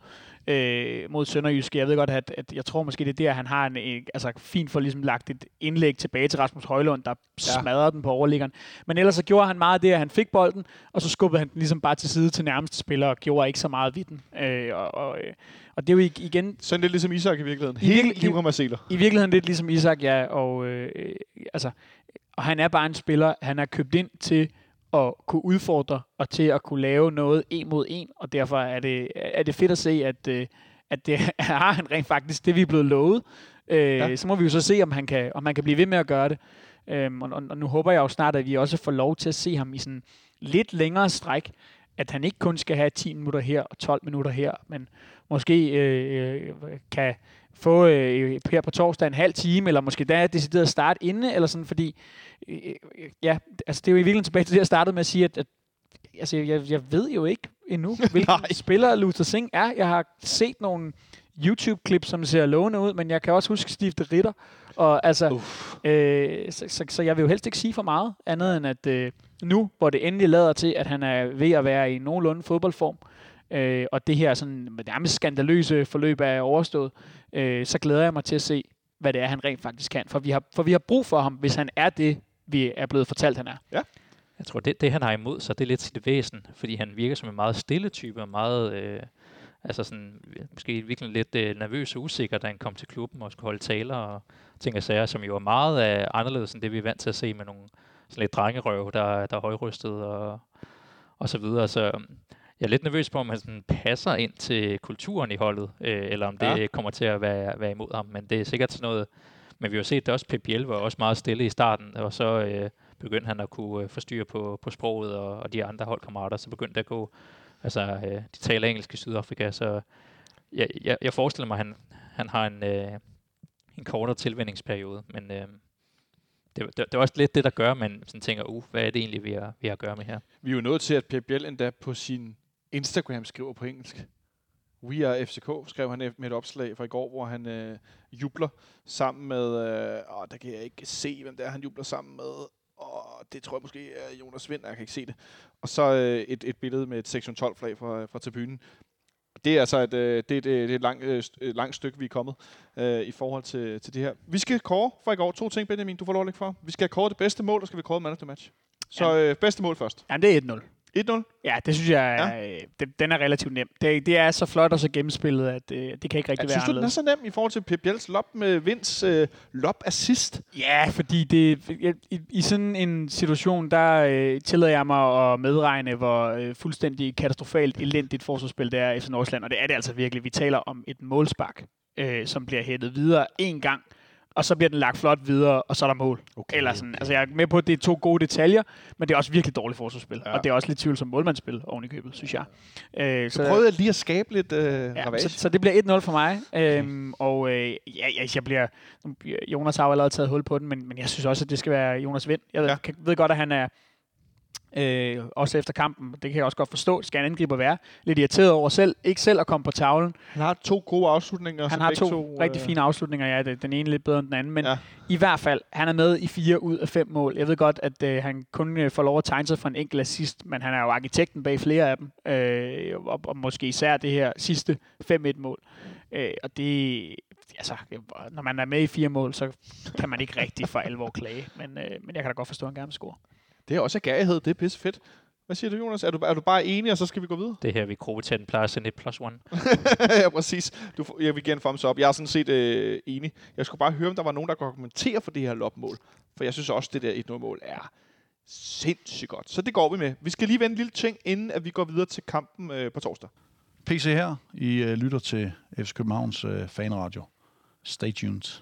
øh, mod Sønderjyske. Jeg ved godt, at, at jeg tror måske, det er der, han har en, altså, fint for ligesom lagt et indlæg tilbage til Rasmus Højlund, der ja. smadrede den på overliggeren. Men ellers så gjorde han meget af det, at han fik bolden, og så skubbede han den ligesom bare til side til nærmeste spiller, og gjorde ikke så meget ved den. Øh, og, og, øh, og det er jo igen... Sådan lidt ligesom Isak i virkeligheden. I Helt virkeligheden, Marcelo. I virkeligheden lidt ligesom Isak, ja. Og, øh, altså, og han er bare en spiller, han er købt ind til at kunne udfordre og til at kunne lave noget en mod en, og derfor er det, er det fedt at se, at, øh, at det har han rent faktisk det, vi er blevet lovet. Øh, ja. Så må vi jo så se, om han kan, om han kan blive ved med at gøre det. Øhm, og, og nu håber jeg jo snart, at vi også får lov til at se ham i sådan lidt længere stræk, at han ikke kun skal have 10 minutter her og 12 minutter her, men måske øh, kan få øh, her på torsdag en halv time, eller måske da decideret starte inde, eller sådan, fordi øh, ja, altså det er jo i virkeligheden tilbage til det, jeg startede med at sige, at, at altså, jeg, jeg ved jo ikke endnu, hvilken spiller Luther Singh er. Jeg har set nogle YouTube-klip, som ser lovende ud, men jeg kan også huske de Ritter. Og altså, øh, så, så, så jeg vil jo helst ikke sige for meget, andet end at øh, nu, hvor det endelig lader til, at han er ved at være i nogenlunde fodboldform, øh, og det her sådan nærmest skandaløse forløb er overstået, øh, så glæder jeg mig til at se, hvad det er, han rent faktisk kan. For vi har, for vi har brug for ham, hvis han er det, vi er blevet fortalt, han er. Ja. Jeg tror, det, det han har imod sig, det er lidt sit væsen, fordi han virker som en meget stille type, og meget, øh, altså sådan, måske virkelig lidt øh, nervøs og usikker, da han kom til klubben og skulle holde taler og ting og sager, som jo er meget øh, anderledes end det, vi er vant til at se med nogle sådan lidt drengerøv, der, der er højrystet og, og så videre. Så jeg er lidt nervøs på, om han sådan passer ind til kulturen i holdet, øh, eller om det ja. kommer til at være, være imod ham. Men det er sikkert sådan noget... Men vi har set, at også Pep Biel var også meget stille i starten, og så øh, begyndte han at kunne øh, forstyrre på, på sproget, og, og de andre holdkammerater, så begyndte det at gå... Altså, øh, de taler engelsk i Sydafrika, så jeg, jeg, jeg forestiller mig, at han, han har en, øh, en kortere tilvændingsperiode, men... Øh, det, det, det er også lidt det, der gør, man sådan tænker, uh, hvad er det egentlig, vi har, vi har at gøre med her? Vi er jo nået til, at Pep Biel endda på sin Instagram skriver på engelsk. We are FCK, skrev han med et opslag fra i går, hvor han øh, jubler sammen med... Øh, åh, der kan jeg ikke se, hvem det er, han jubler sammen med. Og det tror jeg måske er Jonas Vind, jeg kan ikke se det. Og så øh, et, et billede med et sektion 12-flag fra, fra tribunen. Det er altså et, øh, det, det, det er et, langt, øh, et langt stykke, vi er kommet øh, i forhold til, til det her. Vi skal kåre fra i går to ting, Benjamin, du får lov at lægge for. Vi skal kåre det bedste mål, og skal vi kåre man of the match. Så øh, bedste mål først. Ja, det er 1-0. 1-0? Ja, det synes jeg, ja. øh, det, den er relativt nem. Det, det er så flot og så gennemspillet, at øh, det kan ikke rigtig ja, være synes du, den er så nem i forhold til Pep Biels lop med Vinds øh, lop assist? Ja, fordi det, i, i sådan en situation, der øh, tillader jeg mig at medregne, hvor øh, fuldstændig katastrofalt elendigt forsvarsspil det er efter Nordsjælland, og det er det altså virkelig. Vi taler om et målspark, øh, som bliver hættet videre en gang, og så bliver den lagt flot videre, og så er der mål. Okay, Eller sådan, okay. altså jeg er med på, at det er to gode detaljer, men det er også virkelig dårligt forsvarsspil. Ja. Og det er også lidt tvivl som målmandsspil oven i købet, synes jeg. Øh, så, så prøvede jeg lige at skabe lidt øh, ja, så, så, det bliver 1-0 for mig. Okay. Øhm, og øh, ja, jeg bliver... Jonas har jo allerede taget hul på den, men, men jeg synes også, at det skal være Jonas Vind. Jeg ja. ved, ved godt, at han er Øh, også efter kampen, det kan jeg også godt forstå, skal en angriber være lidt irriteret over selv, ikke selv at komme på tavlen. Han har to gode afslutninger. Han har to, to rigtig øh... fine afslutninger, ja, den ene lidt bedre end den anden, men ja. i hvert fald, han er med i fire ud af fem mål. Jeg ved godt, at øh, han kun øh, får lov at tegne sig for en enkelt assist, men han er jo arkitekten bag flere af dem, øh, og, og måske især det her sidste 5-1-mål. Øh, og det, altså, når man er med i fire mål, så kan man ikke rigtig for alvor klage, men, øh, men jeg kan da godt forstå, at han gerne vil score. Det er også gærighed. Det er pisse fedt. Hvad siger du, Jonas? Er du, er du bare enig, og så skal vi gå videre? Det her, vi gruppetætten plejer at sende et plus one. ja, præcis. Du, jeg vil gerne thumbs op. Jeg er sådan set øh, enig. Jeg skulle bare høre, om der var nogen, der kunne argumentere for det her lopmål. For jeg synes også, det der 1-0-mål er sindssygt godt. Så det går vi med. Vi skal lige vende en lille ting, inden at vi går videre til kampen øh, på torsdag. PC her. I øh, lytter til FC Københavns øh, fanradio. Stay tuned.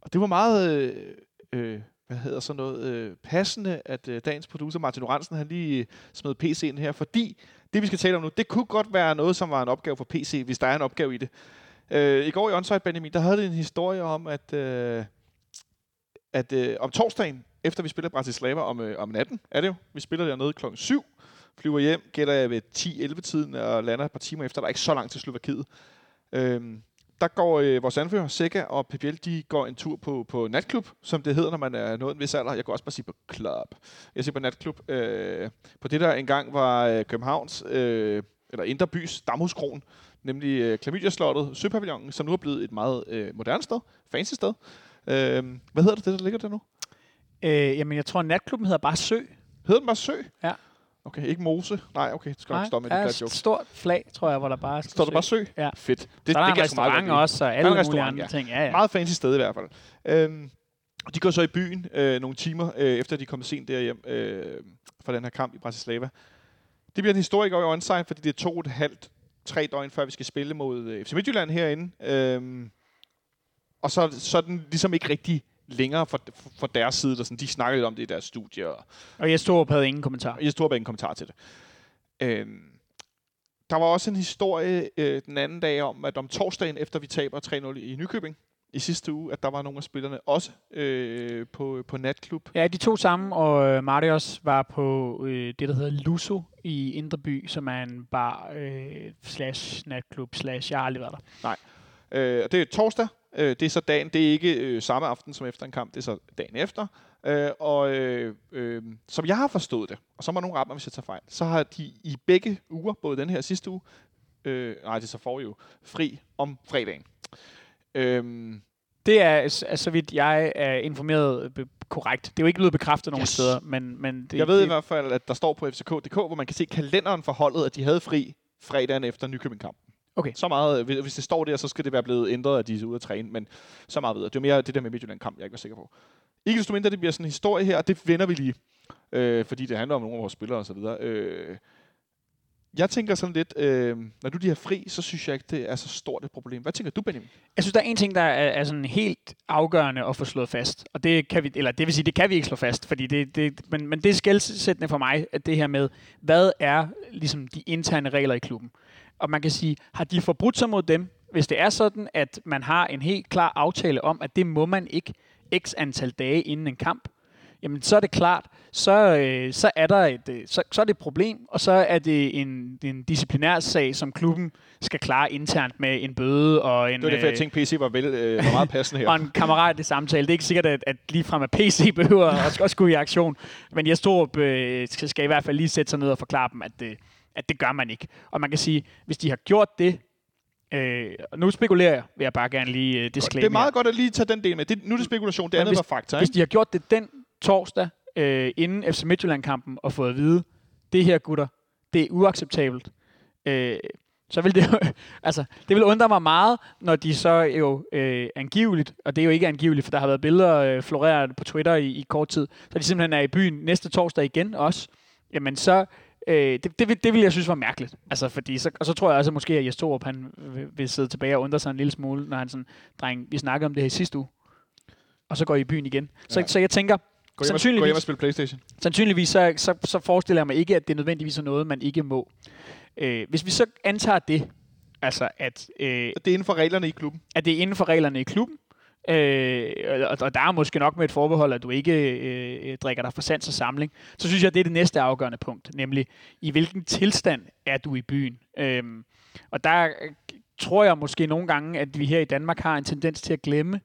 Og det var meget... Øh, øh, hvad hedder så noget, øh, passende, at øh, dagens producer Martin Oransen, han lige øh, smed PC'en her, fordi det, vi skal tale om nu, det kunne godt være noget, som var en opgave for PC, hvis der er en opgave i det. Øh, I går i Onsite, Benjamin, der havde det en historie om, at, øh, at øh, om torsdagen, efter vi spiller Bratislava om, øh, om natten, er det jo, vi spiller dernede klokken 7, flyver hjem, gætter jeg ved 10-11-tiden, og lander et par timer efter, der er ikke så langt til Slovakiet. Øh, der går øh, vores anfører, Sega og PPL, de går en tur på, på natklub, som det hedder, når man er nået en vis alder. Jeg kan også bare sige på club. Jeg siger på natklub. Øh, på det, der engang var øh, Københavns, øh, eller Inderbys Damhuskron, nemlig øh, Klamydia-slottet, Søpavillonen, som nu er blevet et meget øh, moderne sted, fancy sted. Øh, hvad hedder det, det, der ligger der nu? Øh, jamen, jeg tror, natklubben hedder bare Sø. Hedder den bare Sø? Ja. Okay, ikke Mose. Nej, okay, det skal nok stoppe med der det er der joke. et stort flag, tror jeg, hvor der bare Står der bare Sø? Ja. Fedt. Det, Det, så er der en restaurant også, og Der alle mulige andre ja. ting. Ja, ja. Meget fancy sted i hvert fald. Øhm, og de går så i byen øh, nogle timer, øh, efter de er kommet sent derhjem øh, fra den her kamp i Bratislava. Det bliver en historie over i onside, fordi det er to og et halvt, tre døgn, før vi skal spille mod øh, FC Midtjylland herinde. Øhm, og så, så er den ligesom ikke rigtig længere for, for, deres side. Der sådan, de snakker lidt om det i deres studie, og Og jeg stod havde ingen kommentar. jeg tror bare ingen kommentar til det. Øhm, der var også en historie øh, den anden dag om, at om torsdagen efter vi taber 3-0 i Nykøbing i sidste uge, at der var nogle af spillerne også øh, på, på natklub. Ja, de to sammen, og øh, Marius var på øh, det, der hedder Luso i Indreby, som er en bar øh, slash natklub slash, jeg har aldrig været der. Øh, og det er torsdag. Øh, det er så dagen. Det er ikke øh, samme aften som efter en kamp. Det er så dagen efter. Øh, og øh, øh, som jeg har forstået det, og så må nogen rette mig, hvis jeg tager fejl, så har de i begge uger, både den her sidste uge, øh, nej, det er så for jo, fri om fredagen. Øh, Det er, så vidt jeg er informeret be- korrekt. Det er jo ikke blevet bekræftet nogen Yes. steder, men, men det, Jeg ved i det, hvert fald, at der står på fck.dk, hvor man kan se kalenderen for holdet, at de havde fri fredagen efter Nykøbing-kampen. Okay. Så meget, hvis- det står der, så skal det være blevet ændret, at de er ude at træne, men så meget videre. Det er mere det der med Midtjylland-kamp, jeg ikke var sikker på. Ikke desto mindre, det bliver sådan en historie her, og det vender vi lige, øh, fordi det handler om nogle af vores spillere og så videre. Øh, jeg tænker sådan lidt, øh, når du de har fri, så synes jeg ikke, det er så stort et problem. Hvad tænker du, Benjamin? Jeg synes, der er en ting, der er, er sådan helt afgørende at få slået fast. Og det kan vi, eller det vil sige, det kan vi ikke slå fast, fordi det, det, men, men det er skældsættende for mig, at det her med, hvad er ligesom de interne regler i klubben? Og man kan sige, har de forbrudt sig mod dem? Hvis det er sådan, at man har en helt klar aftale om, at det må man ikke x antal dage inden en kamp, jamen så er det klart, så, øh, så er der et, øh, så, så er det et problem, og så er det en, en disciplinær sag, som klubben skal klare internt med en bøde og en, Det var derfor, jeg øh, tænkte, PC var, vel, øh, var meget passende her. og en kammerat i samtale. Det er ikke sikkert, at, at ligefrem at PC behøver at også gå i aktion. Men jeg tror, øh, skal, skal i hvert fald lige sætte sig ned og forklare dem, at det, at det gør man ikke. Og man kan sige, hvis de har gjort det, øh, og nu spekulerer jeg, vil jeg bare gerne lige øh, disclaimer. det er meget godt at lige tage den del med. Det, nu er det spekulation, det Men andet hvis- var fakta. Hvis de har gjort det den torsdag, øh, inden FC Midtjylland-kampen, og fået at vide, det her gutter, det er uacceptabelt, øh, så vil det jo, altså, det vil undre mig meget, når de så jo øh, angiveligt, og det er jo ikke angiveligt, for der har været billeder øh, floreret på Twitter i, i kort tid, så de simpelthen er i byen næste torsdag igen også, jamen så, øh, det, det, vil, det vil jeg synes var mærkeligt. Altså, fordi så, og så tror jeg også, at måske at Jes Torup, han vil, vil sidde tilbage og undre sig en lille smule, når han sådan, dreng, vi snakkede om det her i sidste uge, og så går I i byen igen. Så, Ja. så jeg tænker, Gå hjem, og, gå hjem og spille Playstation. sandsynligvis så, så, så forestiller jeg mig ikke, at det nødvendigvis er noget, man ikke må. Øh, hvis vi så antager det, altså at, øh, Det er inden for reglerne i klubben. at det er inden for reglerne i klubben, øh, og, og der er måske nok med et forbehold, at du ikke øh, øh drikker dig for sans og samling, så synes jeg, det er det næste afgørende punkt, nemlig i hvilken tilstand er du i byen. Øh, og der tror jeg måske nogle gange, at vi her i Danmark har en tendens til at glemme,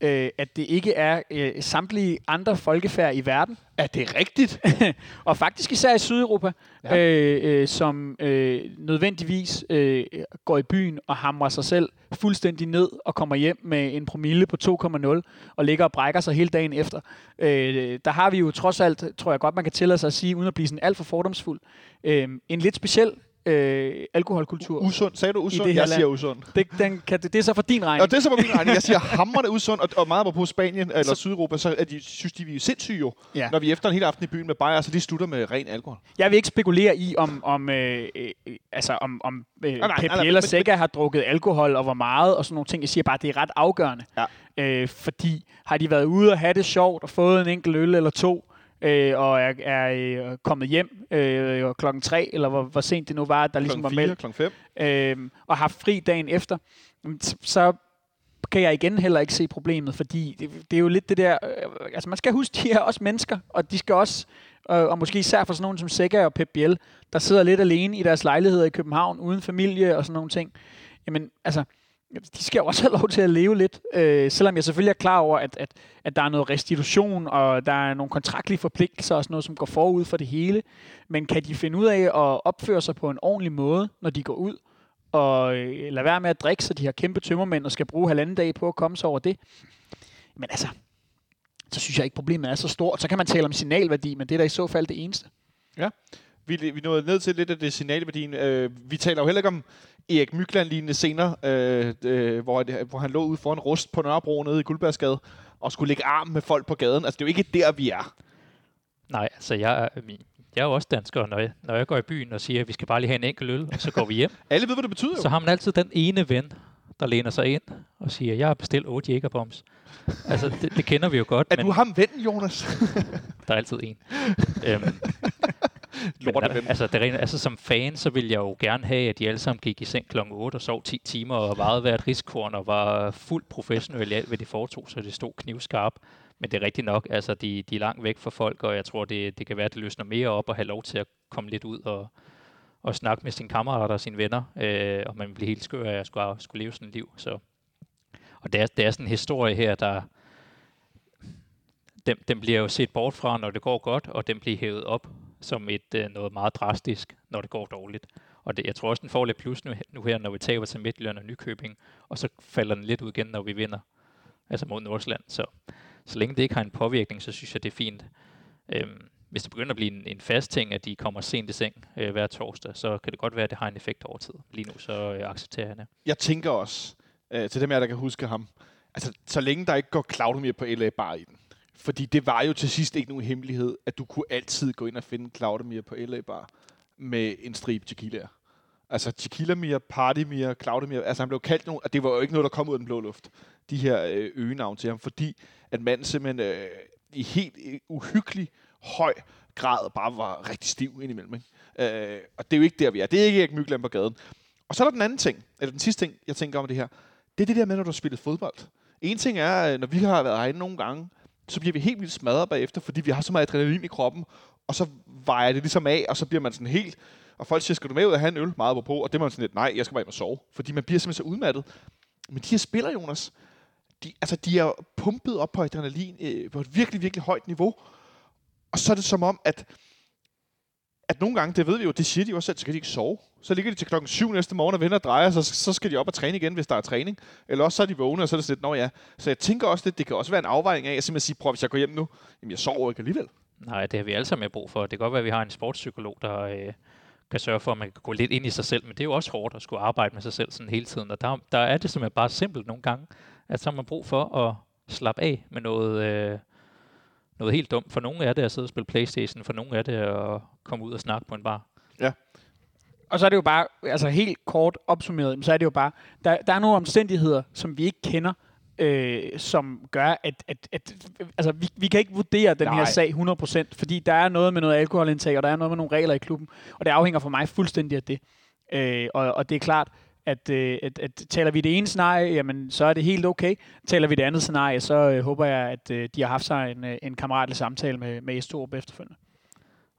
øh, at det ikke er øh, samtlige andre folkefærd i verden, Er det rigtigt? og faktisk især i Sydeuropa, Ja. øh, øh, som øh, nødvendigvis øh, går i byen og hamrer sig selv fuldstændig ned og kommer hjem med en promille på 2,0 og ligger og brækker sig hele dagen efter. Øh, der har vi jo trods alt, tror jeg godt, man kan tillade sig at sige, uden at blive sådan alt for fordomsfuld, øh, en lidt speciel øh, alkoholkultur. Usund. Sagde du usund? Jeg land. siger usund. Det, den, kan, det, det er så for din regning. Og det er så på min regning. Jeg siger hammerne usund, og, og meget på Spanien eller Sydeuropa, så er de, synes de, vi er sindssyge jo. Ja. Når vi efter en hel aften i byen med bajer, så de slutter med ren alkohol. Jeg vil ikke spekulere i, om, om, øh, øh, altså, om, om øh, nej, Pep men- Sega har drukket alkohol, og hvor meget, og sådan nogle ting. Jeg siger bare, at det er ret afgørende. Ja. Øh, fordi har de været ude og have det sjovt, og fået en enkelt øl eller to, øh, og er, er øh, kommet hjem øh, klokken tre, eller hvor, hvor sent det nu var, der ligesom Klokken var 4, meldt, klokken 5. øh, og har fri dagen efter, så kan jeg igen heller ikke se problemet, fordi det, det er jo lidt det der, øh, altså man skal huske, de er også mennesker, og de skal også, øh, og måske især for sådan nogen som Sega og Pep Biel, der sidder lidt alene i deres lejligheder i København, uden familie og sådan nogle ting, jamen altså, de skal jo også have lov til at leve lidt, øh, selvom jeg selvfølgelig er klar over, at, at, at der er noget restitution, og der er nogle kontraktlige forpligtelser og sådan noget, som går forud for det hele. Men kan de finde ud af at opføre sig på en ordentlig måde, når de går ud, og øh, lade være med at drikke, så de har kæmpe tømmermænd og skal bruge halvanden dag på at komme sig over det? Men altså, så synes jeg ikke, problemet er så stort. Så kan man tale om signalværdi, men det er da i så fald det eneste. Ja, vi, vi nåede ned til lidt af det signalværdien. Øh, vi taler jo heller ikke om Erik Mykland-lignende scener, øh, øh, hvor, det, hvor han lå ude foran rust på Nørrebro nede i Guldbergsgade, og skulle lægge arm med folk på gaden. Altså, det er jo ikke der, vi er. Nej, altså jeg, er- jeg er jo også dansker, når jeg, når jeg går i byen og siger, at vi skal bare lige have en enkelt øl, og så går vi hjem, Alle ved, hvad det betyder jo. så har man altid den ene ven, der læner sig ind og siger, jeg har bestilt 8 Jägerbombs. Altså, det, det kender vi jo godt, Er men du ham ven, Jonas? der er altid en. øhm, men, Lorteven. altså, det rent, altså, som fan, så vil jeg jo gerne have, at de alle sammen gik i seng kl. 8 og sov 10 timer og vejede hvert riskorn og var fuldt professionelle i alt, hvad de foretog, så det stod knivskarp. Men det er rigtigt nok, altså de, de er langt væk fra folk, og jeg tror, det, det kan være, at det løsner mere op og have lov til at komme lidt ud og, og snakke med sine kammerater og sine venner, øh, og man bliver helt skør af at skulle, skulle leve sådan et liv. Så. Og det er, det er sådan en historie her, der den, den bliver jo set bort fra, når det går godt, og den bliver hævet op som et øh, noget meget drastisk, når det går dårligt. Og det, jeg tror også, den får lidt plus nu, nu her, når vi taber til Midtjylland og Nykøbing, og så falder den lidt ud igen, når vi vinder, altså mod Nordsjælland. Så, så længe det ikke har en påvirkning, så synes jeg, det er fint. Øhm, hvis det begynder at blive en, en fast ting, at de kommer sent i seng øh, hver torsdag, så kan det godt være, at det har en effekt over tid. Lige nu så øh, accepterer jeg det. Jeg tænker også, øh, til dem af jer, der kan huske ham, altså, så længe der ikke går Claudemir på LA Bar i den. Fordi det var jo til sidst ikke nogen hemmelighed, at du kunne altid gå ind og finde Claudemir på LA Bar med en stribe tequilaer. Altså Tequilamir, Partymir, Claudemir, altså han blev kaldt nogen, og det var jo ikke noget, der kom ud af den blå luft, de her øh, øgenavn til ham, fordi at manden simpelthen øh, i helt øh, uhyggelig høj grad bare var rigtig stiv indimellem. Ikke? Øh, og det er jo ikke der, vi er. Det er ikke Erik Mykland på gaden. Og så er der den anden ting, eller den sidste ting, jeg tænker om det her. Det er det der med, når du har spillet fodbold. En ting er, øh, når vi har været herinde nogle gange, så bliver vi helt vildt smadret bagefter, fordi vi har så meget adrenalin i kroppen, og så vejer det ligesom af, og så bliver man sådan helt... Og folk siger, skal du med ud og have en øl meget på? Og det er man sådan lidt, nej, jeg skal bare hjem og sove. Fordi man bliver simpelthen så udmattet. Men de her spillere, Jonas, de, altså, de er pumpet op på adrenalin øh, på et virkelig, virkelig højt niveau. Og så er det som om, at, at nogle gange, det ved vi jo, det siger de jo også selv, så kan de ikke sove. Så ligger de til klokken 7 næste morgen og vender og drejer, så, så skal de op og træne igen, hvis der er træning. Eller også så er de vågne, og så er det sådan lidt, nå ja. Så jeg tænker også lidt, det kan også være en afvejning af, at simpelthen sige, prøv hvis jeg går hjem nu, jamen jeg sover ikke alligevel. Nej, det har vi alle sammen brug for. Det kan godt være, at vi har en sportspsykolog, der øh, kan sørge for, at man kan gå lidt ind i sig selv, men det er jo også hårdt at skulle arbejde med sig selv sådan hele tiden. Og der, der er det simpelthen bare simpelt nogle gange, at så har man brug for at slappe af med noget, øh, noget helt dumt. For nogle er det at sidde og spille Playstation, for nogle er det at komme ud og snakke på en bar. Og så er det jo bare, altså helt kort opsummeret, så er det jo bare, der, der er nogle omstændigheder, som vi ikke kender, øh, som gør, at, at, at altså, vi, vi kan ikke vurdere den Nej. her sag 100%, fordi der er noget med noget alkoholindtag, og der er noget med nogle regler i klubben, og det afhænger for mig fuldstændig af det. Øh, og, og det er klart, at, øh, at, at taler vi det ene scenarie, jamen, så er det helt okay. Taler vi det andet scenarie, så øh, håber jeg, at øh, de har haft sig en, øh, en kammeratlig samtale med, med Estrup efterfølgende.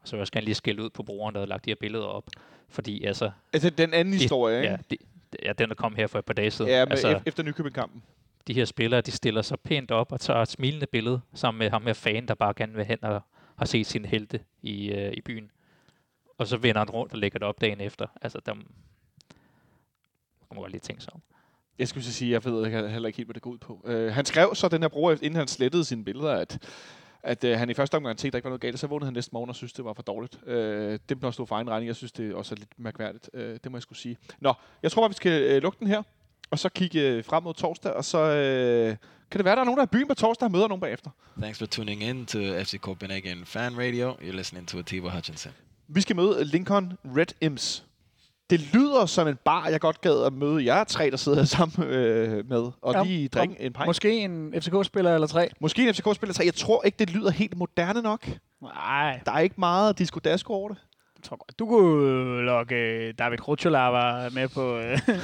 Og så vil jeg også gerne lige skælde ud på brugeren, der havde lagt de her billeder op. Fordi altså, Altså den anden Det- historie, ikke? ja, det, ja, den der kom her for et par dage siden. Ja, med altså, ef- efter Nykøbing-kampen. de her spillere, de stiller sig pænt op og tager et smilende billede sammen med ham her fan, der bare gerne vil hen og har set sin helte i, øh, i byen. Og så vender han rundt og lægger det op dagen efter. Altså, der må man godt lige tænke sig om. Jeg skulle så sige, jeg ved ikke- heller ikke helt, hvad det går ud på. Uh, han skrev så, den her bruger, inden han slettede sine billeder, at at øh, han i første omgang tænkte, der ikke var noget galt, så vågnede han næste morgen og synes, det var for dårligt. Øh, det må stå for egen regning. Jeg synes, det er også lidt mærkværdigt. Øh, det må jeg skulle sige. Nå, jeg tror, at vi skal øh, lukke den her, og så kigge øh, frem mod torsdag, og så øh, kan det være, der er nogen, der er i byen på torsdag og møder nogen bagefter. Thanks for tuning in to FC Copenhagen Fan Radio. You're listening to Atiba Hutchinson. Vi skal møde Lincoln Red Imps. Det lyder som en bar, jeg godt gad at møde jer tre, der sidder sammen øh, med, og Ja, lige drikke en pint. Måske en FCK-spiller eller tre. Måske en FCK-spiller tre. Jeg tror ikke, det lyder helt moderne nok. Nej, Der er ikke meget disco-dasko over det. jeg tror godt, du kunne lokke øh, David Rutscholava med på... Øh.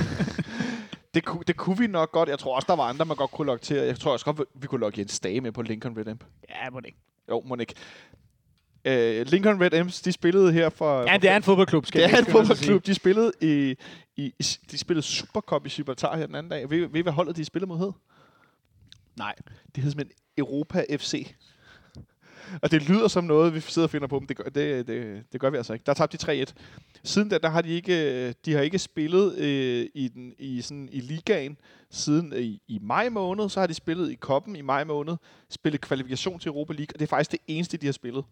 Det, ku, det kunne vi nok godt. Jeg tror også, der var andre, man godt kunne lokke til. Jeg tror også godt, vi kunne lokke Jens Dage med på Lincoln Red Imp. ja, må det ikke. Jo, må ikke. Uh, Lincoln Red Imps, de spillede her for... Ja, for det er en fodboldklub, skal det er en fodboldklub. De spillede i, i, de spillede Supercup i Gibraltar her den anden dag. Ved, ved hvad holdet de spillede mod hed? Nej. Det hed simpelthen Europa FC. Og det lyder som noget, vi sidder og finder på, men det gør, det, det, det gør vi altså ikke. Der tabte de 3-1. Siden da, der har de ikke, de har ikke spillet øh, i, den, i, sådan, i ligaen siden øh, i, i maj måned. Så har de spillet i koppen i maj måned, spillet kvalifikation til Europa League, og det er faktisk det eneste, de har spillet.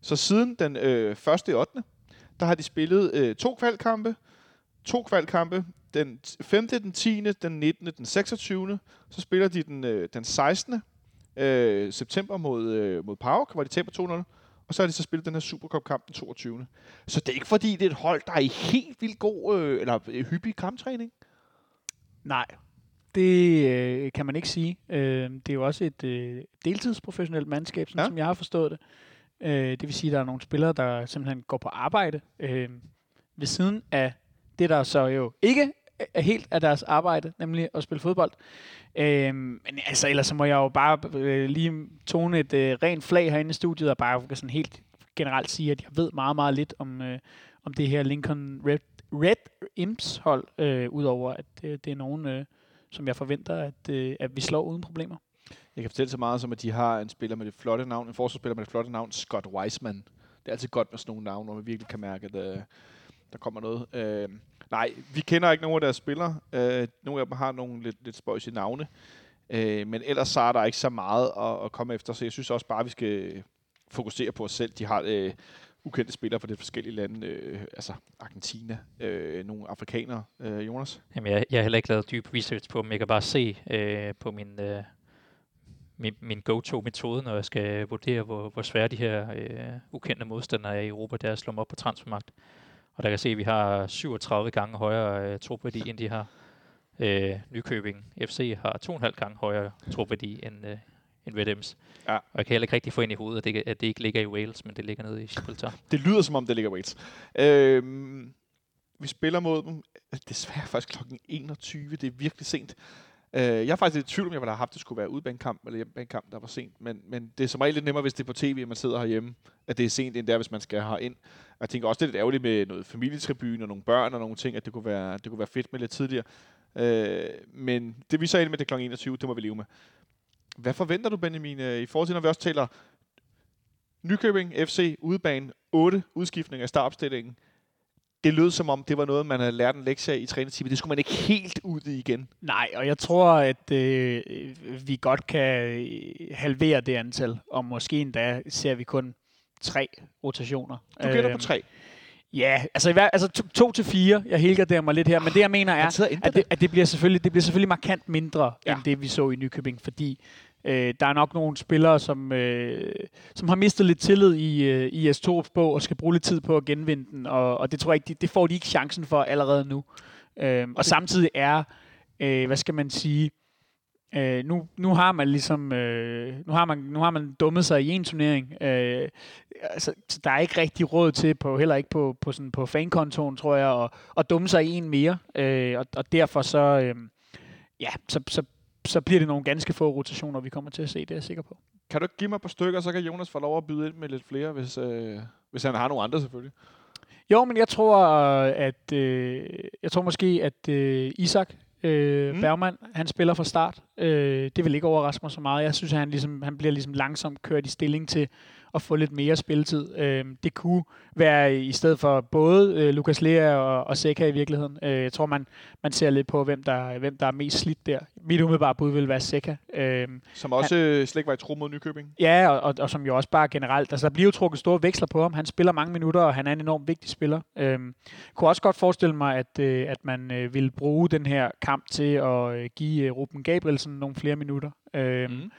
Så siden den øh, 1. 8. der har de spillet øh, to kvalkampe, to kvalkampe, den 5., den 10., den 19., den 26. Så spiller de den, øh, den 16. Øh, september mod, øh, mod PAOK, hvor de taber 2-0. Og så har de så spillet den her Supercup-kamp den 22. Så det er ikke fordi, det er et hold, der er i helt vildt god, øh, eller øh, hyppig kamptræning. Nej, det øh, kan man ikke sige. Øh, det er jo også et øh, deltidsprofessionelt mandskab, sådan ja. som jeg har forstået det. Øh, det vil sige, at der er nogle spillere, der simpelthen går på arbejde øh, ved siden af det, der så jo ikke er helt af deres arbejde, nemlig at spille fodbold. Øh, men altså, ellers så må jeg jo bare øh, lige tone et øh, rent flag herinde i studiet, og bare sådan helt generelt sige, at jeg ved meget, meget lidt om, øh, om det her Lincoln Red, Red Imps hold, øh, udover at øh, det er nogen, øh, som jeg forventer, at, øh, at vi slår uden problemer. Jeg kan fortælle så meget som, at de har en spiller med det flotte navn, en forsvarsspiller med det flotte navn, Scott Weisman. Det er altid godt med sådan nogle navne, hvor man virkelig kan mærke, at øh, der kommer noget. Øh, nej, vi kender ikke nogen af deres spillere. Øh, nogle af dem har nogle lidt, lidt spøjsige navne. Øh, men ellers så er der ikke så meget at, at komme efter, så jeg synes også bare, at vi skal fokusere på os selv. De har øh, ukendte spillere fra de forskellige lande, øh, altså Argentina, øh, nogle afrikanere. Øh, Jonas? Jamen, jeg, jeg har heller ikke lavet dyb research på dem. Jeg kan bare se øh, på min, øh, min, min go-to-metode, når jeg skal vurdere, hvor, hvor svære de her øh, ukendte modstandere er i Europa, det er at slå dem op på transfermagt. Og der kan se, at vi har 37 gange højere øh, trupværdi, end de har. Øh, Nykøbing FC har 2,5 gange højere trupværdi end, øh, end Red Ems. Ja. Og jeg kan heller ikke rigtig få ind i hovedet, at det, at det ikke ligger i Wales, men det ligger nede i Gibraltar. Det lyder som om, det ligger Wales. Øh, vi spiller mod dem. Desværre faktisk klokken 21. Det er virkelig sent. Øh, jeg er faktisk lidt i tvivl, om jeg ville have haft, det skulle være udbanekamp eller hjemmebanekamp, der var sent. Men, men det er som regel lidt nemmere, hvis det er på tv, og man sidder herhjemme, at det er sent, end der, hvis man skal ind. Jeg tænker også, det er lidt ærgerligt med noget familietribune og nogle børn og nogle ting, at det kunne være, det kunne være fedt med lidt tidligere. Øh, men det vi så ind med, det kl. 21, det må vi leve med. Hvad forventer du, Benjamin, øh, i forhold til, når vi også taler Nykøbing FC udebane, 8 udskiftninger i startopstillingen. Det lød som om, det var noget, man havde lært en lektie af i træningsteamet. Det skulle man ikke helt ud i igen. Nej, og jeg tror, at øh, vi godt kan øh, halvere det antal, og måske endda ser vi kun tre rotationer. Du gætter på Øhm, tre. Ja, altså, i hver, altså to, to til fire. Jeg helgarderer mig lidt her, men det jeg mener er, at det, at det, bliver selvfølgelig, det bliver selvfølgelig markant mindre, ja. end det vi så i Nykøbing, fordi øh, der er nok nogle spillere, som, øh, som har mistet lidt tillid i, øh, i S. Torups bog, og skal bruge lidt tid på at genvinde den, og, og det tror jeg ikke, de, det får de ikke chancen for allerede nu. Øh, og samtidig er, øh, hvad skal man sige, Øh, nu, nu har man ligesom øh, nu har man nu har man dummet sig i en turnering. Øh, altså, så der er ikke rigtig råd til på heller ikke på på sådan på fankontoen, tror jeg, at, at dumme sig i en mere. Øh, og, og derfor så øh, ja, så, så så bliver det nogle ganske få rotationer, vi kommer til at se, det er jeg sikker på. Kan du ikke give mig et par stykker, så kan Jonas få lov at byde ind med lidt flere, hvis, øh, hvis han har nogle andre selvfølgelig. Jo, men jeg tror, at øh, jeg tror måske, at øh, Isak øh, Mm. mm. Bergman, han spiller fra start. Øh, det vil ikke overraske mig så meget. Jeg synes, at han, ligesom, han bliver ligesom langsomt kørt i stilling til at få lidt mere spilletid. Øh, det kunne være i stedet for både øh, Lukas Lea og, og Seca i virkeligheden. Øh, jeg tror, man, man ser lidt på, hvem der, hvem der er mest slidt der. Mit umiddelbare bud vil være Seca. Øh, Som også han, slet ikke var i tro mod Nykøbing. Ja, og, og, og som jo også bare generelt, altså der bliver jo trukket store veksler på ham. Han spiller mange minutter, og han er en enormt vigtig spiller. Øhm, kunne også godt forestille mig, at, øh, at man øh, vil bruge den her kamp til at øh, give øh, Ruben Gabrielsen nogle flere minutter. Øhm, mm.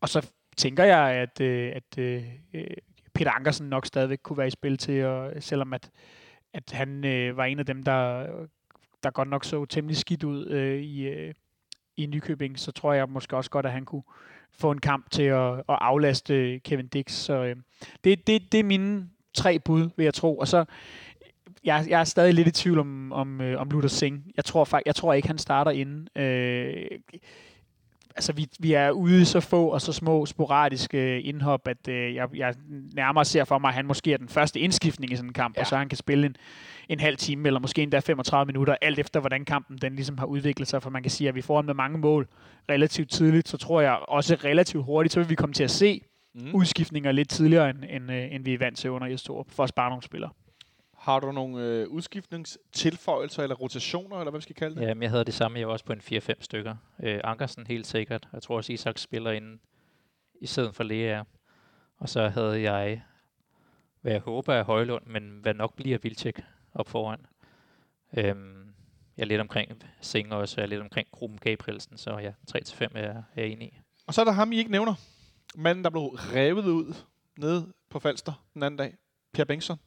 Og så tænker jeg, at, øh, at øh, Peter Ankersen nok stadigvæk kunne være i spil til, og, selvom at, at han øh, var en af dem, der, der godt nok så temmelig skidt ud øh, i, øh, i Nykøbing, så tror jeg måske også godt, at han kunne få en kamp til at, at aflaste Kevin Dix. Så øh, det, det, det er mine tre bud, vil jeg tro. Og så, jeg, jeg er stadig lidt i tvivl om, om, øh, om Luther Singh. Jeg tror, faktisk, jeg tror ikke, han starter inden. Øh, altså, vi, vi er ude i så få og så små sporadiske indhop, at øh, jeg, jeg nærmere ser for mig, at han måske er den første indskiftning i sådan en kamp, ja. og så han kan spille en, en halv time, eller måske endda 35 minutter, alt efter hvordan kampen den ligesom har udviklet sig, for man kan sige, at vi får med mange mål relativt tidligt, så tror jeg også relativt hurtigt, så vil vi komme til at se mm. udskiftninger lidt tidligere, end, end, øh, end vi er vant til under i Stor, for at spare nogle spillere. Har du nogle øh, udskiftningstilføjelser eller rotationer, eller hvad vi skal kalde det? Ja, jeg havde det samme. Jeg var også på en 4-5 stykker. Øh, Ankersen helt sikkert. Jeg tror også, Isak spiller ind i stedet for Lea. Og så havde jeg, hvad jeg håber er Højlund, men hvad nok bliver Vilcek op foran. Øhm, jeg er lidt omkring Sing også, jeg er lidt omkring gruppen Gabrielsen, så ja, 3-5 er jeg er enig i. Og så er der ham, I ikke nævner. Manden, der blev revet ud nede på Falster den anden dag. Per Bengtsson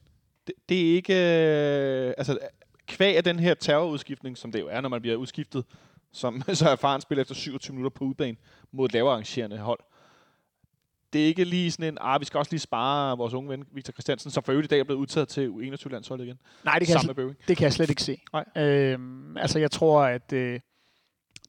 det, det er ikke... Øh, altså, kvæg af den her terrorudskiftning, som det jo er, når man bliver udskiftet som så erfaren spiller efter 27 minutter på udbanen mod et lavere arrangerende hold. Det er ikke lige sådan en, ah, vi skal også lige spare vores unge ven, Victor Christiansen, som for øvrigt i dag er blevet udtaget til U21-landsholdet igen. Nej, det kan, jeg, det kan jeg slet ikke se. Nej. Øhm, altså, jeg tror, at... Øh,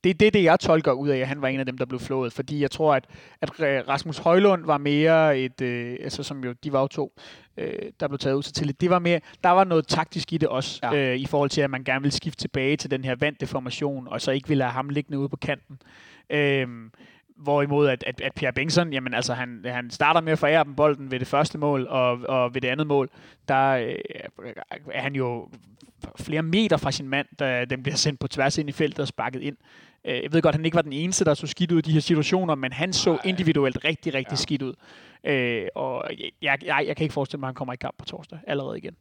det er det, det, jeg tolker ud af, at han var en af dem, der blev flået. Fordi jeg tror, at, at Rasmus Højlund var mere et, øh, altså som jo, de var jo to, øh, der blev taget ud til det. var mere, der var noget taktisk i det også, ja. øh, i forhold til, at man gerne ville skifte tilbage til den her vante formation, og så ikke ville have ham liggende ude på kanten. Øh, Hvorimod at, at, at Pierre Bengtsson, jamen altså han, han starter med at forære dem bolden ved det første mål, og, og ved det andet mål, der øh, er han jo flere meter fra sin mand, da den bliver sendt på tværs ind i feltet og sparket ind. Øh, jeg ved godt, at han ikke var den eneste, der så skidt ud i de her situationer, men han så individuelt rigtig, rigtig ja. skidt ud. Øh, og jeg, jeg, jeg kan ikke forestille mig, at han kommer i kamp på torsdag allerede igen.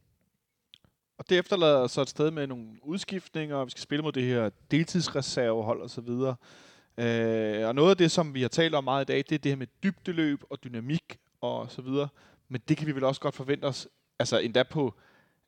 Og det efterlader så et sted med nogle udskiftninger, og vi skal spille mod det her deltidsreservehold og så videre. Øh, og noget af det, som vi har talt om meget i dag, det er det her med dybdeløb og dynamik og så videre. Men det kan vi vel også godt forvente os, altså endda på,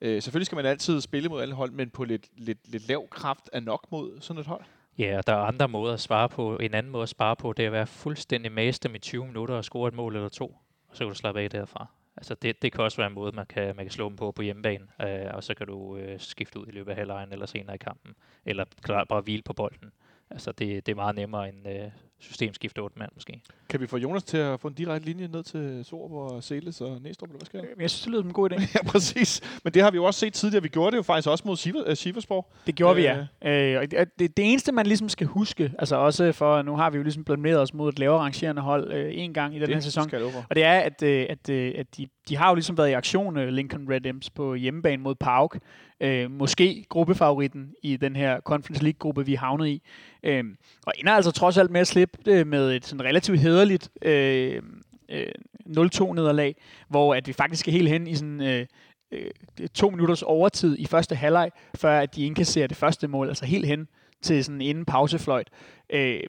øh, selvfølgelig skal man altid spille mod alle hold, men på lidt, lidt, lidt lav kraft er nok mod sådan et hold. Ja, og der er andre måder at svare på. En anden måde at spare på, det er at være fuldstændig master i 20 minutter og score et mål eller to, og så kan du slappe af derfra. Altså det, det kan også være en måde, man kan, man kan slå dem på på hjemmebane, øh, og så kan du øh, skifte ud i løbet af halvlejen eller senere i kampen, eller klar, bare hvile på bolden. Altså det, det er meget nemmere end øh, systemskifte 8 mand måske. Kan vi få Jonas til at få en direkte linje ned til Sorb og Seles og Næstrup, eller hvad sker der? Jeg synes, det lyder som en god idé. ja, præcis. Men det har vi jo også set tidligere. Vi gjorde det jo faktisk også mod Siversborg. Øh, det gjorde øh, vi, ja. Øh, øh det, det eneste, man ligesom skal huske, altså også for, nu har vi jo ligesom blandet os mod et lavere rangerende hold øh, en gang i den det her sæson. Og det er, at, øh, at, øh, at de, de har jo ligesom været i aktion, øh, Lincoln Red Imps, på hjemmebane mod Pauk øh, måske gruppefavoritten i den her Conference League-gruppe, vi er havnet i. Øh, og ender altså trods alt med at slippe det med et sådan relativt hederligt øh, øh, 0-2-nederlag, hvor at vi faktisk er helt hen i sådan... Øh, øh, to minutters overtid i første halvleg, før at de indkasserer det første mål, altså helt hen til sådan inden pausefløjt. Øh,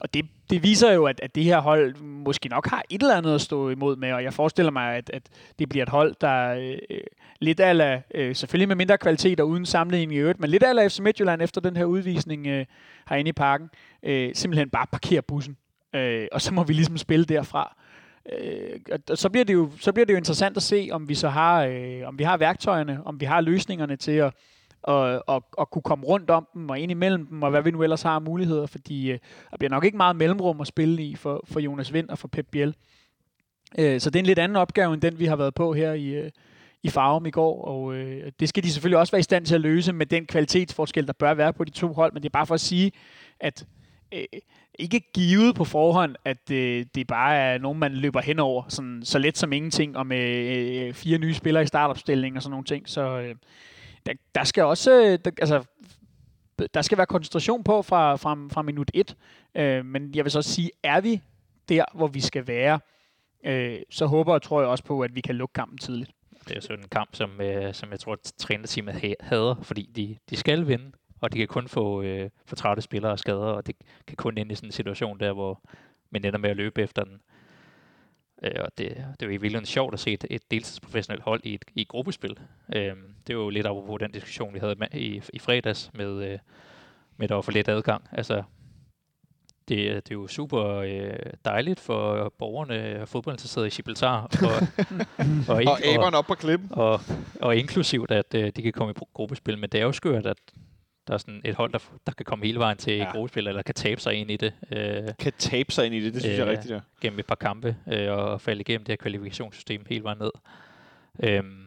og det, det viser jo, at, at det her hold måske nok har et eller andet at stå imod med, og jeg forestiller mig, at, at det bliver et hold, der øh, lidt af øh, selvfølgelig med mindre kvalitet og uden sammenligning i øvrigt, men lidt af FC Midtjylland efter den her udvisning øh, herinde i parken, øh, simpelthen bare parkerer bussen, øh, og så må vi ligesom spille derfra. Øh, og så bliver det jo så bliver det jo interessant at se, om vi så har øh, om vi har værktøjerne, om vi har løsningerne til at og, og, og kunne komme rundt om dem og ind imellem dem, og hvad vi nu ellers har af muligheder, fordi øh, der bliver nok ikke meget mellemrum at spille i for, for Jonas Vind og for Pep Biel. Øh, så det er en lidt anden opgave, end den vi har været på her i, øh, i Farum i går, og øh, det skal de selvfølgelig også være i stand til at løse med den kvalitetsforskel, der bør være på de to hold, men det er bare for at sige, at øh, ikke givet på forhånd, at øh, det bare er nogen, man løber henover, sådan, så let som ingenting, og med øh, fire nye spillere i startopstillingen og sådan nogle ting. Så øh, der, der skal også, øh, der, altså, der skal være koncentration på fra, fra, fra minut 1. Øh, men jeg vil så sige, er vi der, hvor vi skal være, øh, så håber og tror jeg også på, at vi kan lukke kampen tidligt. Det er sådan en kamp, som, øh, som jeg tror, at trænerteamet hader, fordi de, de skal vinde, og de kan kun få, øh, få trætte spillere og skader, og det kan kun ende i sådan en situation der, hvor man ender med at løbe efter den. Øh, og det, det er jo i virkeligheden sjovt at se et, et deltidsprofessionelt hold i et, i et gruppespil. Øh, det er jo lidt på den diskussion, vi havde med, i, i fredags med, øh, med, at der var for lidt adgang. Altså, det, det er jo super øh, dejligt for borgerne og fodboldinteresserede i Gibraltar. Og, og, og aberne op på klippen. Og, og inklusivt, at øh, de kan komme i gruppespil. Men det er jo skørt, at der er sådan et hold, der, der kan komme hele vejen til ja. gruppespil, eller kan tabe sig ind i det. Øh, kan tabe sig ind i det, det synes øh, jeg er rigtigt, ja. Gennem et par kampe, øh, og falde igennem det her kvalifikationssystem hele vejen ned. Øhm,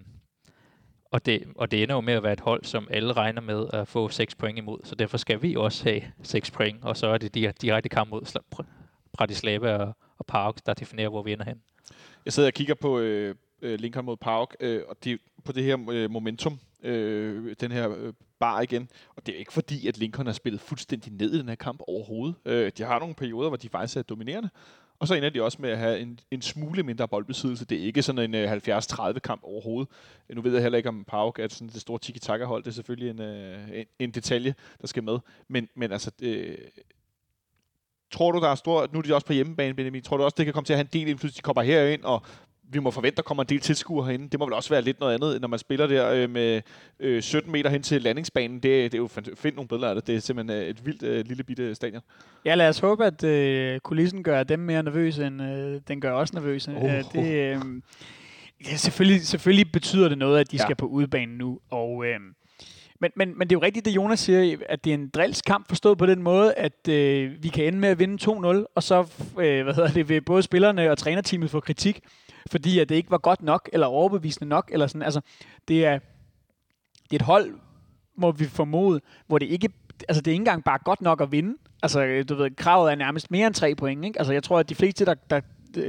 og det, og det ender jo med at være et hold, som alle regner med at få 6 point imod, så derfor skal vi også have 6 point, og så er det de direkte kamp mod Bratislava og, og Park, der definerer, hvor vi ender hen. Jeg sidder og kigger på øh, øh Lincoln mod Park, øh, og de, på det her øh, momentum, øh, den her øh, bar igen. Og det er ikke fordi, at Lincoln har spillet fuldstændig ned i den her kamp overhovedet. Øh, de har nogle perioder, hvor de faktisk er dominerende. Og så ender de også med at have en, en smule mindre boldbesiddelse. Det er ikke sådan en øh, 70-30 kamp overhovedet. Øh, nu ved jeg heller ikke om Pauk er sådan det store tiki-taka-hold. Det er selvfølgelig en, øh, en, en detalje, der skal med. Men, men altså, øh, tror du, der er stor... Nu er de også på hjemmebane, Benjamin. Tror du også, det kan komme til at have en del indflydelse? De kommer herind og vi må forvente, at der kommer en del tilskuere herinde. Det må vel også være lidt noget andet, når man spiller der øh, med øh, 17 meter hen til landingsbanen. Det, det er jo find nogle billeder af det. Det er simpelthen øh, et vildt øh, lille bitte stadion. Ja, lad os håbe, at øh, kulissen gør dem mere nervøse, end øh, den gør os nervøse. Oh. Øh, det, øh, ja, selvfølgelig, selvfølgelig betyder det noget, at de ja. skal på udbanen nu, og... Øh, men, men, men det er jo rigtigt, det Jonas siger, at det er en drillskamp forstået på den måde, at øh, vi kan ende med at vinde 2-0, og så øh, hvad hedder det, vil både spillerne og trænerteamet få kritik fordi at det ikke var godt nok, eller overbevisende nok, eller sådan. Altså, det er, det er et hold, må vi formode, hvor det ikke, altså det er ikke engang bare godt nok at vinde. Altså, du ved, kravet er nærmest mere end tre point, ikke? Altså, jeg tror, at de fleste, der, der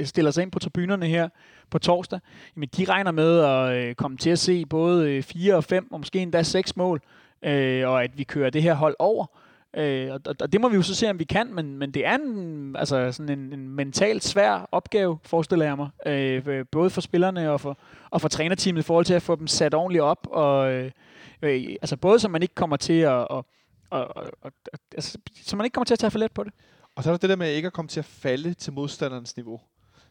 stiller sig ind på tribunerne her på torsdag, jamen, de regner med at øh, komme til at se både øh, fire og fem, og måske endda seks mål, øh, og at vi kører det her hold over. Øh, og, og det må vi jo så se, om vi kan, men, men det er en, altså sådan en, en mentalt svær opgave, forestiller jeg mig. Øh, øh, både for spillerne og for, og for trænerteamet i forhold til at få dem sat ordentligt op. Og, øh, øh, altså både så man ikke kommer til at... Og, og, og, altså, så man ikke kommer til at tage for let på det. Og så er der det der med ikke at komme til at falde til modstanderens niveau.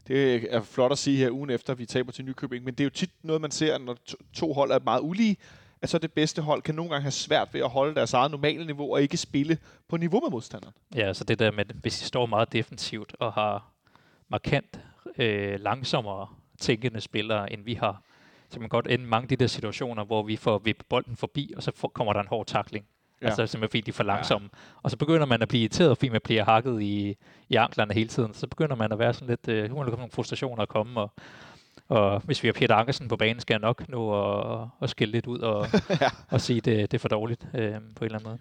Det er flot at sige her ugen efter, at vi taber til Nykøbing, men det er jo tit noget, man ser, når to, to hold er meget ulige, at så det bedste hold kan nogle gange have svært ved at holde deres eget normale niveau og ikke spille på niveau med modstanderen. Ja, så det der med, hvis de står meget defensivt og har markant øh, langsommere tænkende spillere, end vi har, så man godt ende mange af de der situationer, hvor vi får vippet bolden forbi, og så får, kommer der en hård takling. Ja. Altså simpelthen fordi de er for langsomme. Ja. Og så begynder man at blive irriteret, fordi man bliver hakket i, i anklerne hele tiden. Så begynder man at være sådan lidt, øh, nu nogle frustrationer at komme, og og hvis vi har Peter Ankersen på banen, skal jeg nok nå at, at skille lidt ud og, ja. og sige, at det, det er for dårligt øh, på en eller anden måde.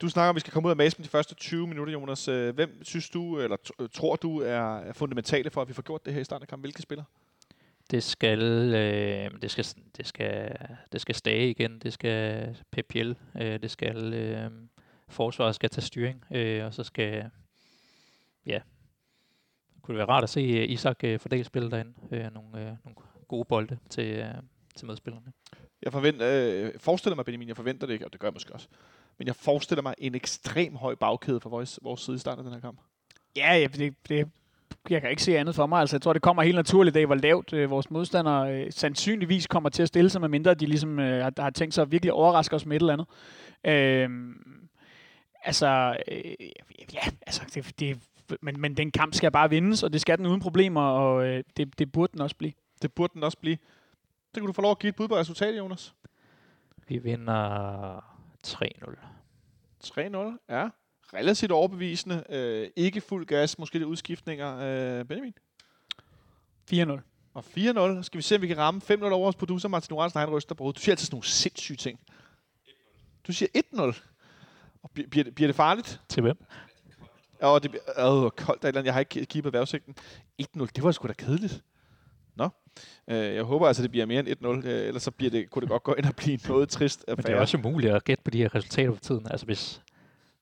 Du snakker om, at vi skal komme ud af masen de første 20 minutter, Jonas. Øh, hvem synes du, eller tror du, er fundamentale for, at vi får gjort det her i starten af kampen? Hvilke spillere? Det skal, øh, det skal, det skal, det skal stage igen. Det skal Pep Biel. Øh, det skal øh, forsvaret skal tage styring, øh, og så skal ja, kunne det være rart at se øh, Isak øh, fordele spillet derinde. Øh, nogle, øh, nogle gode bolde til, øh, til medspillerne. Jeg forventer, øh, forestiller mig, Benjamin, jeg forventer det ikke, og det gør jeg måske også. Men jeg forestiller mig en ekstrem høj bagkæde fra vores, vores side i starten af den her kamp. Ja, ja det, det, jeg kan ikke se andet for mig. Altså, jeg tror, det kommer helt naturligt af, hvor lavt øh, vores modstandere øh, sandsynligvis kommer til at stille sig, medmindre de ligesom øh, har, har tænkt sig at virkelig overraske os med et eller andet. Øh, altså, øh, ja, altså, det, det men, men den kamp skal bare vindes, og det skal den uden problemer, og øh, det, det burde den også blive. Det burde den også blive. Det kunne du få lov at give et bud på resultat, Jonas. Vi vinder 3-0. 3-0, ja. Relativt overbevisende. Øh, ikke fuld gas, måske lidt udskiftninger. Øh, Benjamin? 4-0. Og 4-0. Skal vi se, om vi kan ramme 5-0 over vores producer, Martin Oralsen, han ryster på Du siger altid sådan nogle sindssyge ting. 1-0. Du siger 1-0. Og bliver, bliver det farligt? Til hvem? Og det bliver øh, koldt der eller andet. Jeg har ikke keepet vejrudsigten. 1-0, det var sgu da kedeligt. Nå. Øh, jeg håber altså, det bliver mere end 1-0. Øh, ellers så bliver det, kunne det godt gå ind og blive noget trist. Men det er også umuligt at gætte på de her resultater for tiden. Altså hvis,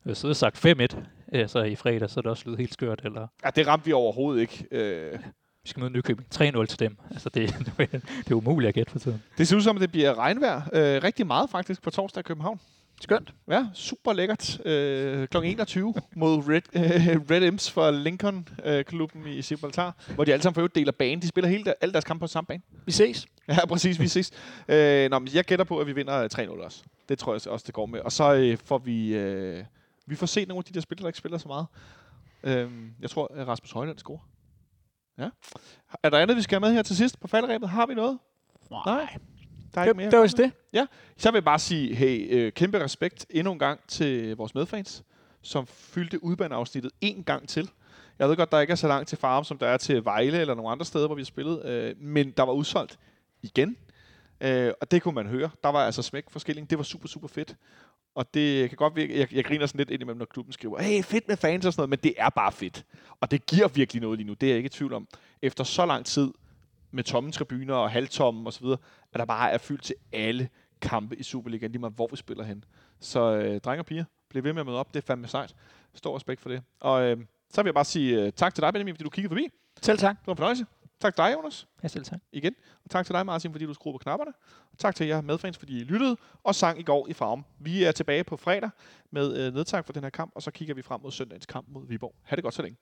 hvis jeg sagt 5-1 øh, så i fredag, så er det også lydet helt skørt. Eller Ja, det ramte vi overhovedet ikke. Øh, vi skal møde Nykøbing 3-0 til dem. Altså det, det er umuligt at gætte for tiden. det ser ud som, at det bliver regnvejr. Øh, rigtig meget faktisk på torsdag i København. Skønt. Ja, super lækkert. Øh, kl. 21 mod Red, øh, Red Imps for Lincoln-klubben i Gibraltar, hvor de alle sammen for øvrigt deler bane. De spiller hele der, alle deres kampe på samme bane. Vi ses. Ja, præcis. Vi ses. Øh, nå, men jeg gætter på, at vi vinder 3-0 også. Det tror jeg også, det går med. Og så øh, får vi... Øh, vi får se nogle af de der spillere, der ikke spiller så meget. Øh, jeg tror, at Rasmus Højland scorer. Ja. Er der andet, vi skal have med her til sidst på falderæbet? Har vi noget? Nej. Der er ikke mere. Det, det var det. Så vil jeg bare sige, hey, øh, kæmpe respekt endnu en gang til vores medfans, som fyldte udbaneafsnittet en gang til. Jeg ved godt, der ikke er så langt til Farum, som der er til Vejle eller nogle andre steder, hvor vi har spillet, øh, men der var udsolgt igen. Øh, og det kunne man høre. Der var altså smæk forskilling. Det var super, super fedt. Og det kan godt virke, jeg, jeg griner sådan lidt indimellem, når klubben skriver, hey, fedt med fans og sådan noget, men det er bare fedt. Og det giver virkelig noget lige nu, det er jeg ikke i tvivl om. Efter så lang tid med tomme tribuner og halvtomme osv., at der bare er fyldt til alle kampe i Superligaen, lige meget hvor vi spiller hen. Så øh, drenge og piger, bliv ved med at møde op, det er fandme sejt. Stor respekt for det. Og øh, så vil jeg bare sige øh, tak til dig, Benjamin, fordi du kiggede forbi. Selv tak. Det var en fornøjelse. Tak til dig, Jonas, Jeg selv tak. igen. Og tak til dig, Martin, fordi du skruede på knapperne. Og tak til jer medfans, fordi I lyttede og sang i går i farm. Vi er tilbage på fredag med øh, nedtag for den her kamp, og så kigger vi frem mod søndagens kamp mod Viborg. Ha' det godt så længe.